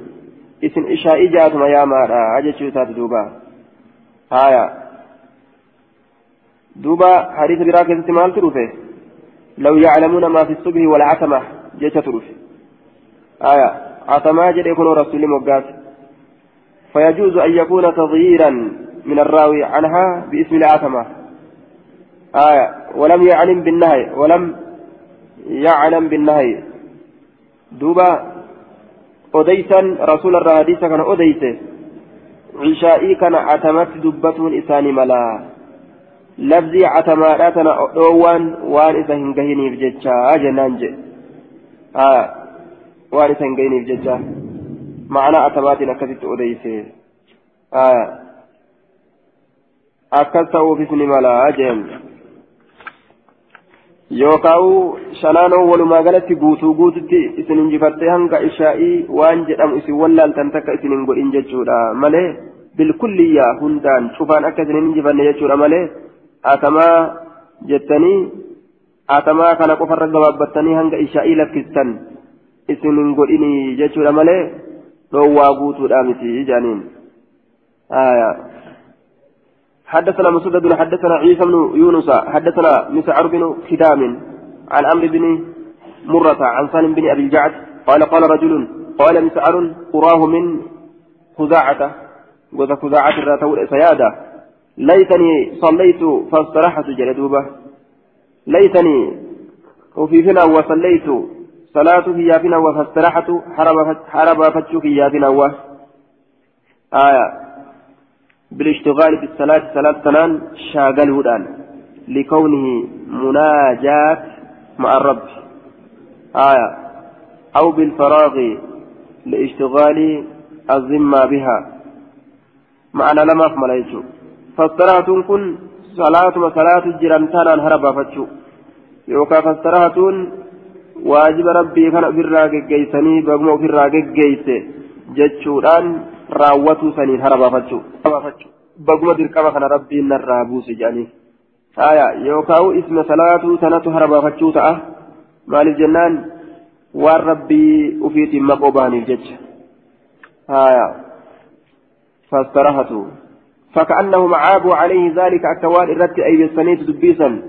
اسم إشاء جاتما يا مارا أجل شوتات دوبا هايا دوبا حديث براك مال تروفه لو يعلمون ما في الصبح والعتمة جيش تروف آية عتمة جد يكون رسول مقاس فيجوز أن يكون تغييرا من الراوي عنها باسم العتمة آية ولم يعلم بالنهي ولم يعلم بالنهي دوبا أديسا رسول الله حديثا كان أديسه عشائي كان عتمت دبة إساني ملا labzii catamaadhaa tana dhoowwaan waan isa hin gahiniif jecha jennaan jedhe waan isa hin gahiniif jecha ma'anaa atamaatiin akkasitti odeyse akkas ta'uufis ni malaa jeen yookaa'u shanaanoo walumaa galatti guutuu guututti isin injifattee hanga ishaa'ii waan jedhamu isin wallaaltan takka isin hin godhin jechuudha malee bilkulliyyaa hundaan cufaan akka isin hin injifanne jechuudha malee atamaa jettanii atamaa kana qofarra gabaabbattanii hanga ishaa'ii lakkistan isin hin godhini jechuudha malee dhoowwaa guutuudha miti jaaniin حدثنا مسدد حدثنا عيسى بن يونس حدثنا مسعر بن خدام عن عمرو بن مرة عن سالم بن أبي الجعد قال قال رجل قال مسعر أراه من خزاعة وذا خزاعة الراتول سيادة. ليتني صليت فاسترحت جلدوبة ليتني وفي فينا وصليت صلاة في يافنا فاسترحت حرب فتش في يافنا آية. بالاشتغال بالصلاة صلاة سنان شاغل هدان لكونه مناجاة مع الرب. آية. أو بالفراغ لاشتغال الذمة بها. معنى لما أكمل يجوب فاستراحة كن صلاة صلاة جرمتان هربا فتشو. يوكا فاستراحة واجب ربي كان في الراقق جيسني بقمو في الراقق جيس جتشوران راوتو سنين هربا فتشو بقمو درقما كان ربي نرابوس جاني آية يوكاو اسم صلاة سنة هربا فتشو تأه مال الجنان waan rabbii ufiitiin maqoo bahaniif jecha. Haya fastarahatu. فكأنهم عابوا عليه ذلك أكوان الرت أي بالسنيت دبيسا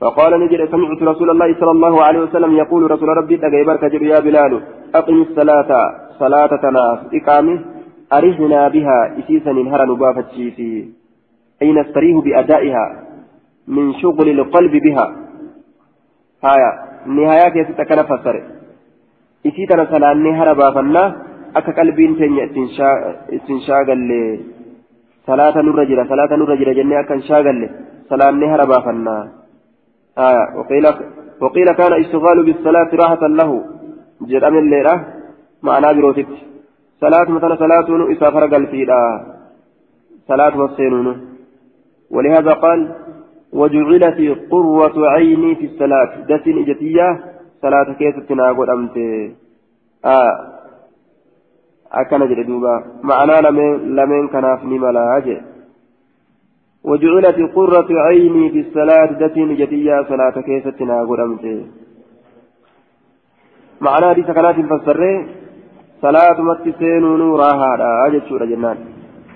فقال نجد سمعت رسول الله صلى الله عليه وسلم يقول رسول ربي تغيبرك يا بلال أقم الصلاة صلاة تناف إقامه أرحنا بها إسيسا هرى نبافة شيسي أي نستريه بأدائها؟ من شغل القلب بها. هايا نهاية كيف تكن فسر إسيتنا سلاني هرى بافنا أكا قلبين تنيا استنشاقل صلاة نرجل صلاة نرجل جنة أكا انشاقل سلاني هرى بافنا. آية وقيل وقيل كان اشتغال بالصلاة راحة له. جرأم الليلة معنى بروتك صلاة مثلا صلاة إسافر قلبي صلاة والسينون ولهذا قال وجعلت قرة عيني في الصلاة دسين إجتية صلاة كيف تناقض أمت آه أكن جدوبا معنى لمن لمن كناف نملا أجي وجعلت قرة عيني في الصلاة دسين إجتية صلاة كيف تناقض أمت معنى حديث كانت فسره صلاة متسين نورها أجد شورة جنان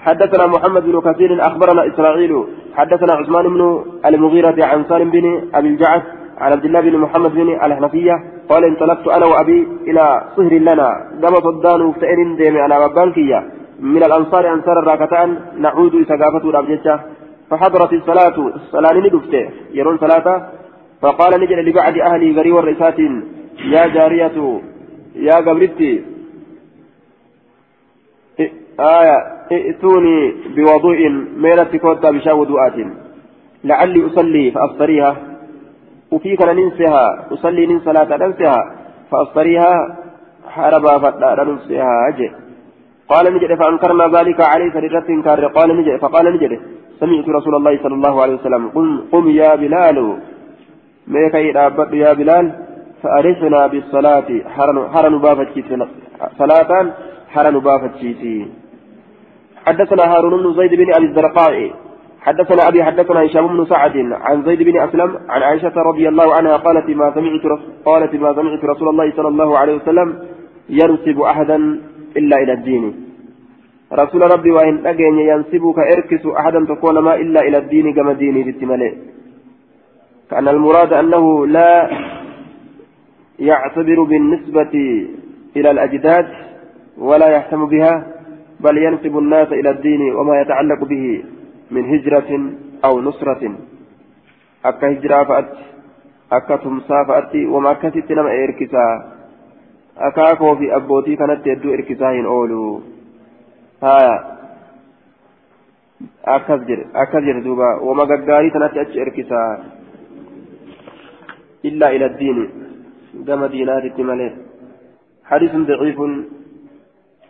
حدثنا محمد بن كثير أخبرنا إسرائيل. حدثنا عثمان بن المغيرة عن سالم بن أبي الجعد عن عبد الله بن محمد بن الحنفية. قال انطلقت أنا وأبي إلى صهر لنا. كما صدان وفتئن ديمي على بانكية. من الأنصار أنصار الراكتان. نعود إسقافة الأبجدة فحضرت الصلاة. الصلاة ندفته يرون صلاة. فقال نجل لبعد أهلي غري والرئيسات يا جارية يا قبرتي. آية ائتوني بوضوء ميلة كوتا بشا وضوءات. لعلي أصلي فأفطريها. وفي كان ننسها أصلي ننسى صلاة ننسها فأفطريها. حربا فتا ننسها أجي. قال نجد فأنكرنا ذلك عليه فريرة كار قال نجد فقال نجد سمعت رسول الله صلى الله عليه وسلم قم, قم يا بلال. ميكا يا بلال فأرثنا بالصلاة. حرن بافت صلاة حرن بافت حدثنا هارون بن زيد بن أبي الزرقاء حدثنا أبي حدثنا هشام بن سعد عن زيد بن أسلم عن عائشة رضي الله عنها قالت ما سمعت قالت ما سمعت رسول الله صلى الله عليه وسلم ينسب أحدا إلا إلى الدين. رسول ربي وإن أجن ينسبك إركس أحدا تكون ما إلا إلى الدين كما ديني بالتمالي كأن المراد أنه لا يعتبر بالنسبة إلى الأجداد ولا يهتم بها بل ينسب الناس إلى الدين وما يتعلق به من هجرة أو نصرة. أكا هجرة فأت أكا تمسا فأت وما نما إركسا. أكاكو في أبوتي كانت يدو إركساهن أولو. ها duuba wama gaggaarii tanatti achi erkisaa illaa ila diini gama diinaatitti malee hadiisun daciifun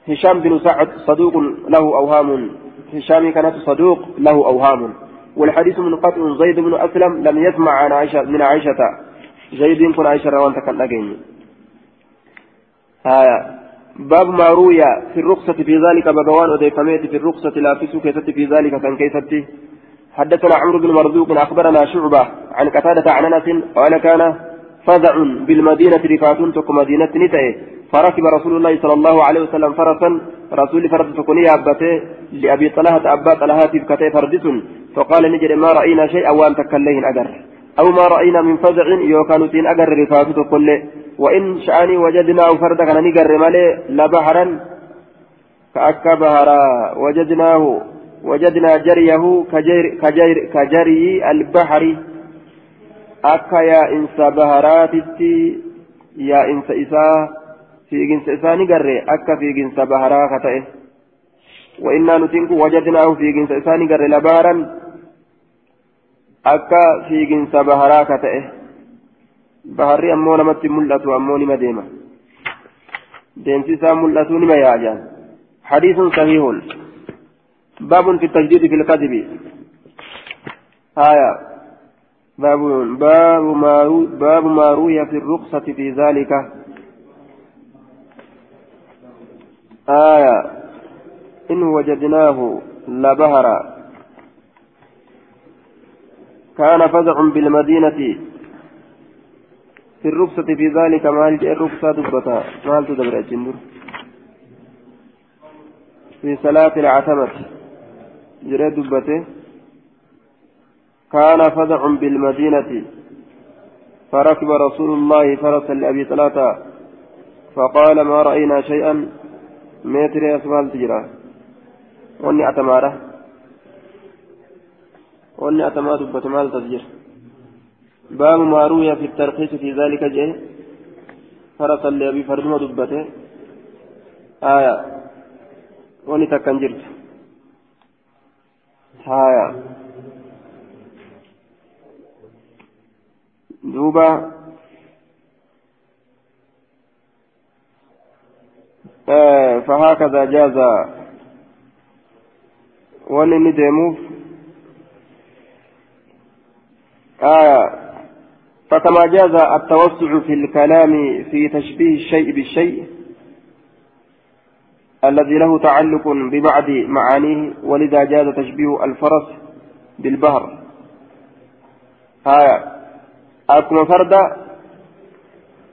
هشام بن سعد صدوق له أوهام. هشام كانت صدوق له أوهام. والحديث منقطع زيد بن أسلم لم يسمع عن عائشة من عائشة. زيد كن عائشة روان تكن آية باب ما روي في الرخصة في ذلك بابوان وديفميت في الرخصة لا في في ذلك كان كيفتي حدثنا عمرو بن مرزوق أخبرنا شعبة عن قتادة عن أنس قال كان فزع بالمدينة رفاتون تك مدينة نتأي فركب رسول الله صلى الله عليه وسلم فرسا. رسول فرس تكوني أبته لأبي طلحة أبا طلحة كتي فردس. فقال نجد ما رأينا شيئا وأن تكلين أجر. أو ما رأينا من فزع يوكان تين أجر رفاتو كل وإن شأني وجدناه فردا كان نجر مالي لبحرا. كأكا بهرا وجدناه وجدنا جريه كجر كجر كجري البحر. akka yaa'insa baharaatitti yaa'insa isaa fiiginsa isaa ni garre akka fiiginsa baharaa ka ta'e wa'innaa nutiin kun wajadnaahu fiiginsa isaa ni garre labaaran akka fiiginsa baharaa ka ta'e baharri ammoo namatti mul'atu ammoo nima deema deemsi isaa mul'atu nima yaa'ajaan حديث صحيح باب في التجديد في الكذب آية باب باب ما روي في الرخصة في ذلك آية. إن وجدناه لبهرا. كان فزع بالمدينة. في الرخصة في ذلك ما الرخصة دبتا. ما تدبر الجندر. في صلاة العتمة. جريد دبته. كان فزع بالمدينة. فركب رسول الله فرسا لأبي ثلاثة فقال ما رأينا شيئا؟ Meetirii as maaltu jira wanni atamaadha wanni atamaa dubbate maal tas jira baabu maa ruwiya fi tarkiisi fi zaalika jee فرسا لأبي فردما دبته آية وني تكن جرت آية دوبا آه فهكذا جاز وني ندموف آية فكما جاز التوسع في الكلام في تشبيه الشيء بالشيء الذي له تعلق ببعض معانيه ولذا جاز تشبيه الفرس بالبهر هايا أكما فردا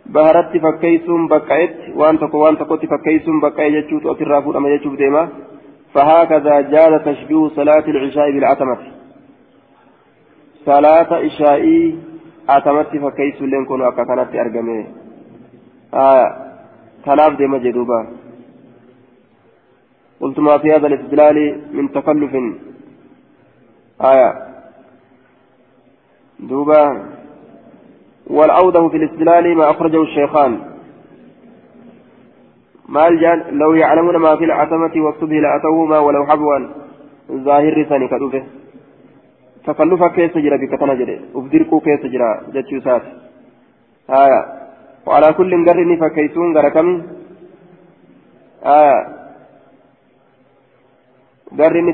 بهرت فكيسون بقيت وأنت وأنت كنت فكيسون بقيت يجوت أترافون أما يجوت ديما فهكذا جاز تشبيه صلاة العشاء بالعتمة صلاة عشائي atamatti fakkeessulleen kun akka kanatti argame. Kanaaf deema jedhuuba قلت ما في هذا الاستدلال من تكلف آية دوبا والأوضح في الاستدلال ما أخرجه الشيخان. ما الجان لو يعلمون ما في العتمة والصبح لأتوهما ولو حبوا ظاهر keessa jira bika tana jedhe uf dirquu keessa jira jechuu isaati haya وعلى كل قرن فكيسون غركم آه قرن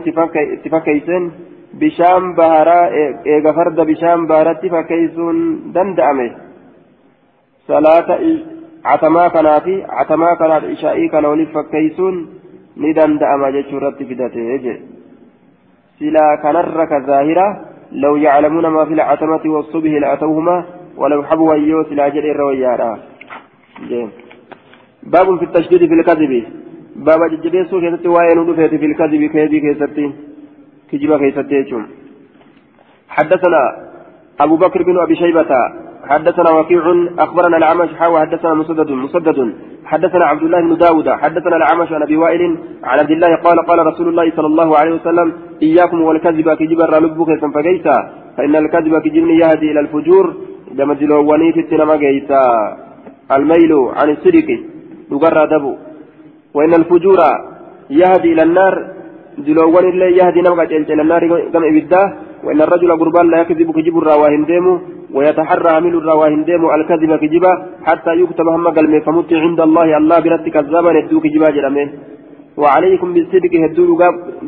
بشام بهارا ايغا فرد بشام بهارا اتفاكيسون دندأمه صلاة عتما كناتي عتما كنات إشائي كان ولي فكيسون ندندأم جيشورة فدته يجي سلا كنرك ظاهرة لو يعلمون ما في العتمة والصبح لأتوهما ولو حبوا أيوس لا جل الرويارا باب في التشديد في الكذب باب ججبيسو كيستي ودفيت في الكذب كيدي كيستي كجبا كيستي حدثنا أبو بكر بن أبي شيبة حدثنا وكيع أخبرنا العمش حاوى حدثنا مسدد مسدد حدثنا عبد الله بن داود حدثنا العمش عن أبي وائل عن عبد الله قال قال رسول الله صلى الله عليه وسلم إياكم والكذب كجب الرلبك فقيسا فإن الكذب كجبن يهدي إلى الفجور كما دلواني في التنمى قيسا الميل عن الصدق يقرى دبو وإن الفجور يهدي إلى النار دلوان الله يهدي نمغة إلى النار كما إبدا وإن الرجل قربان لا يكذب كجب الرواهن ديمو ويتحرى عمل الرواهن ديمو الكذب كجبا حتى يكتب هم قلمي فمت عند الله الله برت كذابا ندو كجبا جرمه وعليكم بالصدق هدو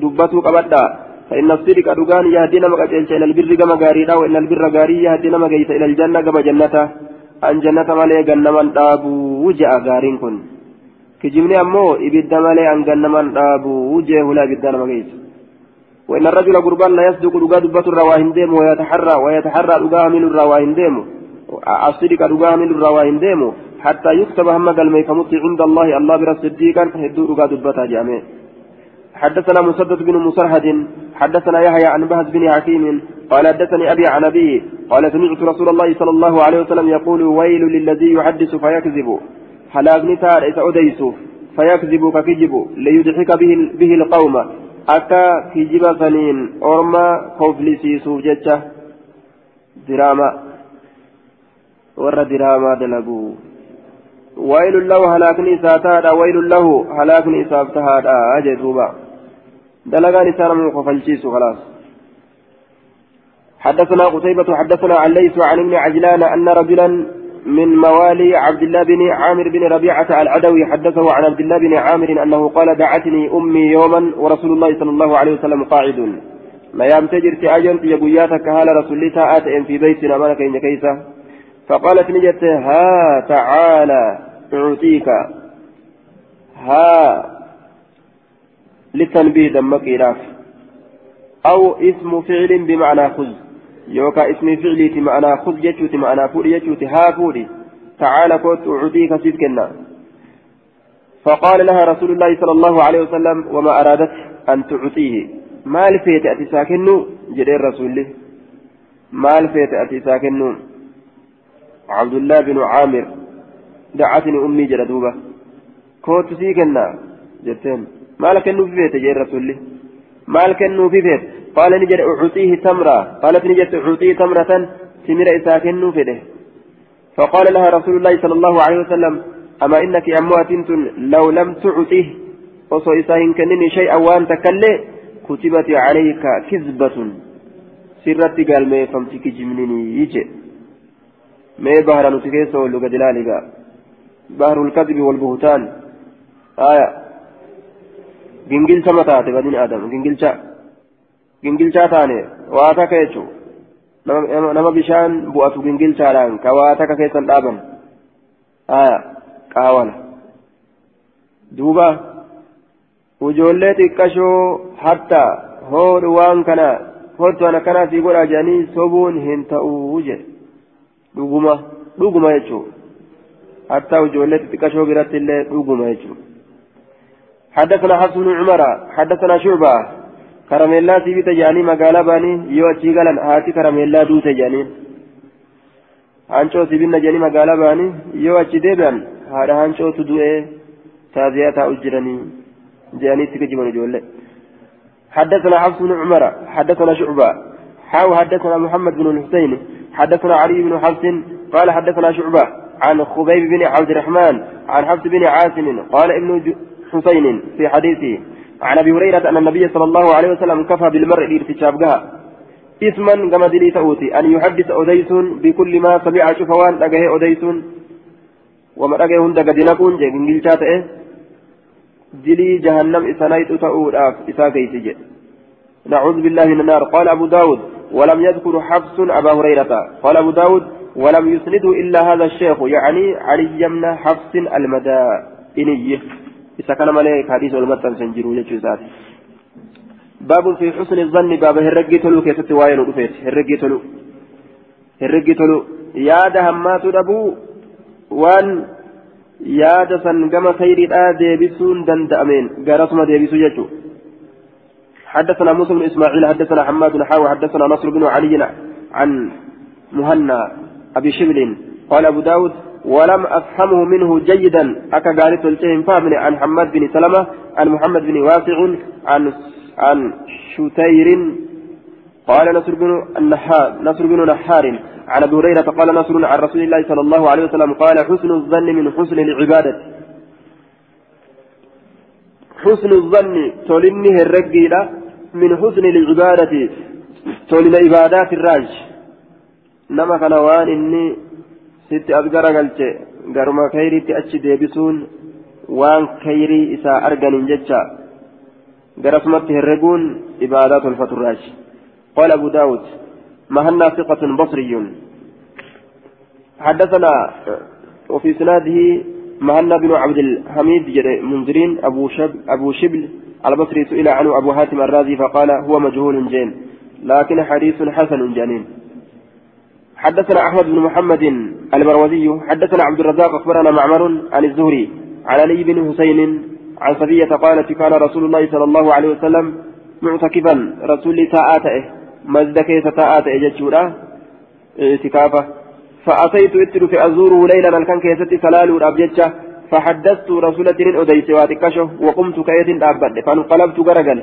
دبتو قبدا فإن الصدق أدوغان يهدينا مقاتل إلى البر كما غاريدا وإن البر غاري يهدينا مقايت إلى الجنة كما جنة أن جنة مالي غنمان دابو وجاء غارين كن كجبني أمو إبدا مالي أن غنمان دابو وجاء هلا إبدا مقايت وإن الرجل قربان لا يصدق دغا دبة الرواهن ديمو ويتحرى ويتحرى دغا من الرواهن ديمو الصدق دغا من الرواهن ديمو حتى يكتب هم فمت عند الله الله برا صديقا هدو دغا دبة جامع حدثنا مسدد بن مسرهد حدثنا يحيى عن بهز بن حكيم قال حدثني أبي عن أبيه قال سمعت رسول الله صلى الله عليه وسلم يقول ويل للذي يحدث فيكذب. هلاكني تار اذا اوديس فيكذب فكذب ليضحك به به القوم orma koflisiisuuf jecha diraama warra diraamaa dalagu waylun lahu halaakni isaa tahaadha waylun lahu halaakni isaaf tahaadha jee duuba dalagaan isaa namu kofalchiisu khalaas حدثنا قتيبة حدثنا عن ليس عن ابن عجلان أن رجلا من موالي عبد الله بن عامر بن ربيعة العدوي حدثه عن عبد الله بن عامر أنه قال دعتني أمي يوما ورسول الله صلى الله عليه وسلم قاعد. ما يام تجرت أجنت يبوياتك هال رسول الله تآت في بيتنا مالك إن كيسة. فقالت نجت ها تعالى أعطيك. ها للتنبيه دمك إلاف أو اسم فعل بمعنى خذ. يوكا اسم فعلي معنا خذ يجوتي معنا فوري يجوتي ها فوري تعالى كنت أعطيك سيد كنا فقال لها رسول الله صلى الله عليه وسلم وما أرادت أن تعطيه ما لفيت أتي ساكنو جدير رسول ما لفيت أتي ساكنو عبد الله بن عامر دعتني أمي جلدوبة كنت سيكنا jetteen. Maal kennuufi feete? jee rasuulli. Maal kennuufi feete? qaala ni ucuxiihi tamra qaalat ni jette ucuxiihi tamratan timira isaa kennuu fedhe فقال لها رسول الله صلى الله عليه وسلم أما إنك أموات لو لم تعطيه وصو إساهن كنني شيئا وأنت كله كتبت عليك كذبة. سرت قال ما فمتك جمنيني يجي. ما بهر نتكيس ولو دلالك بهر الكذب والبهتان. آية. جنجل سمتات بدين آدم. جنجل شا جنجل شا تاني واتا كيتشو nama bishaan bu'atu gingilchaadhaan ka waa takka keessan dhaaban qaawala duuba ijoollee xiqqashoo hatta hoodhu waan kana hoodtu ana kanaa fi godha jedhanii sobuun hin ta'uu jedhe dhuguma dhuguma jechuun hatta ijoollee xiqqashoo biratti illee dhuguma jechuun حدثنا حفص بن عمر حدثنا شعبة كرميلا سيبت جاني مقالة باني يو أتشي قالن هاتي كرميلا دوت جاني هانشو سيبنا جاني مقالة باني يو أتشي ديبان هذا هانشو تدوئي تازياتا أجرني جاني تكجبن جولي حدثنا حفص بن عمر حدثنا شعبة حاو حدثنا محمد بن الحسين حدثنا علي بن حفص قال حدثنا شعبة عن خبيب بن عبد الرحمن عن حفص بن عاصم قال ابن حسين في حديثه عن أبي هريرة أن النبي صلى الله عليه وسلم كفى بالمرء لارتشابها. اسما كما دلي أن يحدث اوديس بكل ما سمع شفوان. دغه اوديس وما دغه هند غدينكون جنجل تاته دلي جهنم اسنايت تؤوداف إسا كيسجه نعوذ بالله من النار. قال أبو داود ولم يذكر حفص أبا هريرة. قال أبو داود ولم يسنده إلا هذا الشيخ. يعني علي بن حفص المدائني. إذا كان مالك حديث والمتن سنجروا يجو ذاتي باب في حسن الظن باب هرقي تلو كيست واين ودفيت هرقي تلو هرقي تلو ياد همات أبو وان ياد سنقم خير آدي بسون دند أمين قرصما ديبسو يجو حدثنا موسى بن إسماعيل حدثنا حماد بن حاوى حدثنا نصر بن علي عن مهنا أبي شبل قال أبو داود ولم أفهمه منه جيدا. أكا قالت الجهم فامن عن حماد بن سلمة عن محمد بن واسع عن عن شتير. قال نصر بن النحار نصر بن نحار. عن أبي هريرة قال نصر عن رسول الله صلى الله عليه وسلم قال حسن الظن من حسن العبادة. حسن الظن تولنه الرجيلة من حسن العبادة تولن عبادات الراج. نما كان وان إني sitti as garagalche garuma kayriitti achi deebisuun waan kayrii isaa arganiin jecha garasumatti herreguun ibaadaa tolfaturraachi قال أبو داود مهنا ثقة بصري حدثنا وفي سناده مهنا بن عبد الحميد منذرين أبو, شب أبو شبل البصري سئل عنه أبو هاتم الرازي فقال هو مجهول جين لكن حديث حسن جنين حدثنا أحمد بن محمد المروزي حدثنا عبد الرزاق أخبرنا معمر عن الزهري عن علي بن حسين عن صفية قالت كان رسول الله صلى الله عليه وسلم معتكفا رسول تاءاته مزد كيس تاءاته جتشورا اعتكافه. فأتيت اتر في أزوره ليلا كان كيستي سلال أبجتشه فحدثت رسول ترين أديس واتكشه وقمت كيد أبد فانقلبت غرقل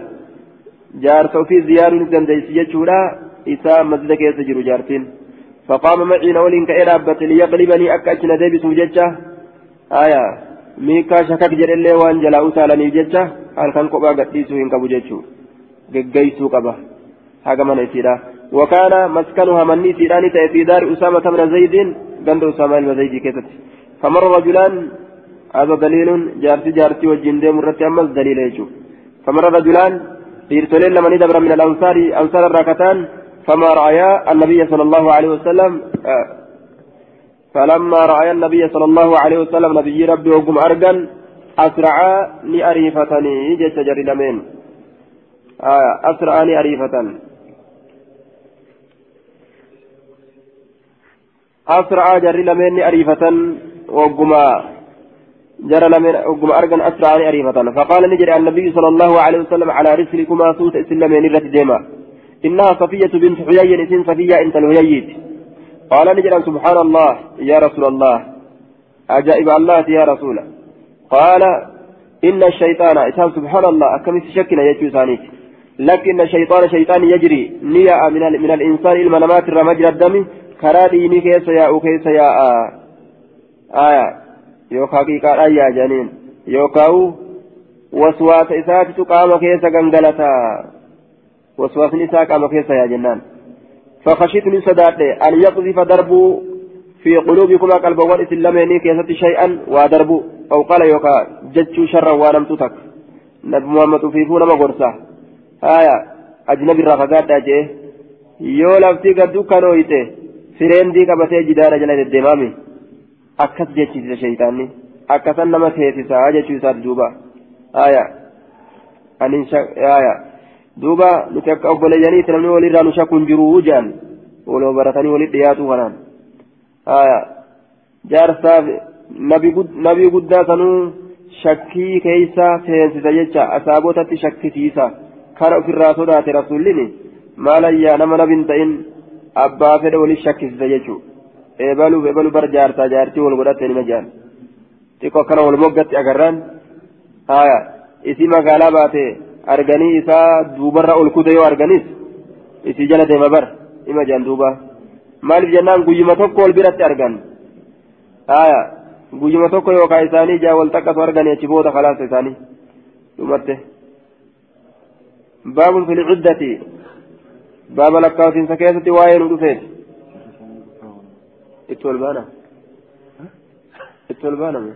جارت في زيار دنديس جتشورا إساء مزد كيس جارتين. فقام معي نولين كإرابة ليقلبني أكا أجنا ديبس ججة آية ميكا شكك جل اللي وان جلا أسالني ججة هل كان قبا قديسو إن كبو ججو. قيسو قبا. هذا من يسيرا. وكان مسكنها من سيراني في دار أسامة بن زيد. قند أسامة بن زيد كتت فمر رجلان. هذا دليل جارتي جارتي والجندي مرتي أمس دليل يجو. فمر رجلان. بيرتولين لمن يدبر من الأنصار. أنصار الراكتان. فما رأيا النبي صلى الله عليه وسلم آه، فلما رأى النبي صلى الله عليه وسلم نبي ربي وقم أرقا أسرعا لأريفتني جيش جري لمن؟ آه أسرعا لأريفة أسرعا جري لمن أريفة وقم جرى لمن وقم أرقا أسرعا لأريفة فقال نجري النبي صلى الله عليه وسلم على رسلكما سوت إسلامين رت ديما إنها صفية بنت حيي إسم صفية أنت الهييت قال نجرا سبحان الله يا رسول الله. عجائب الله يا رسول. قال إن الشيطان إسان سبحان الله أكمل شكنا يجو ثانيت لكن الشيطان شيطان يجري. نيا من, من الإنسان المنامات الرمجر الدم. كرا ديني كيس يا أو كيس يا آه. آية. يوكا حقيقة يا جنين. يوكاو وسواس إسات تقام كيس غنغلتا. وسواس نساء قام كيس يا جنان. فخشيت من صداته أن يقذف دربه في قلوبكما قلبوان إسلامين كيست شيئا ودربوا أو قال يوكا جتشو شرا ولم تتك نبي محمد في فونا مغرسة آية أجنبي الرفقات أجيه yoo lafti gaddu kanooyite fireendii qabatee jidaara jala deddeemaami akkas jechiisa shaytaanni akkasan nama teessisaa jechuu isaati duuba aya anin aya duuba nuti akka obboleeyyaniiti namni walirraa nu shakkuun jiruu jaan waloo baratanii walit dhiyaatu kanaan jaarsaaf nabii guddaa sanuu shakkii keeysa seensisa jecha asaabotatti shakkisiisa kana ofirraa sodaate rasuullini maalayyaa nama nabin ta'in abbaa fedhe walit shakkisisa jechuu eebaluuf eebalu bar jaarsaa jaartii wal godhatte nima jaan xiqqoo akkana wal moggatti agarraan isii magaalaa baate arganii isaa duubarra ol kude yoo arganis isii jala deema bar ima jaan duuba maaliif jennaan guyyuma tokko wal biratti argan haya guyyuma tokko yookaan isaanii ijaa wal taqqasu arganii achi booda khalaasa isaanii dhumatte baabun fil cuddati baaba lakkaa'utiinsa keessatti waa'ee nu dhufeeti itti ol baana itti ol baaname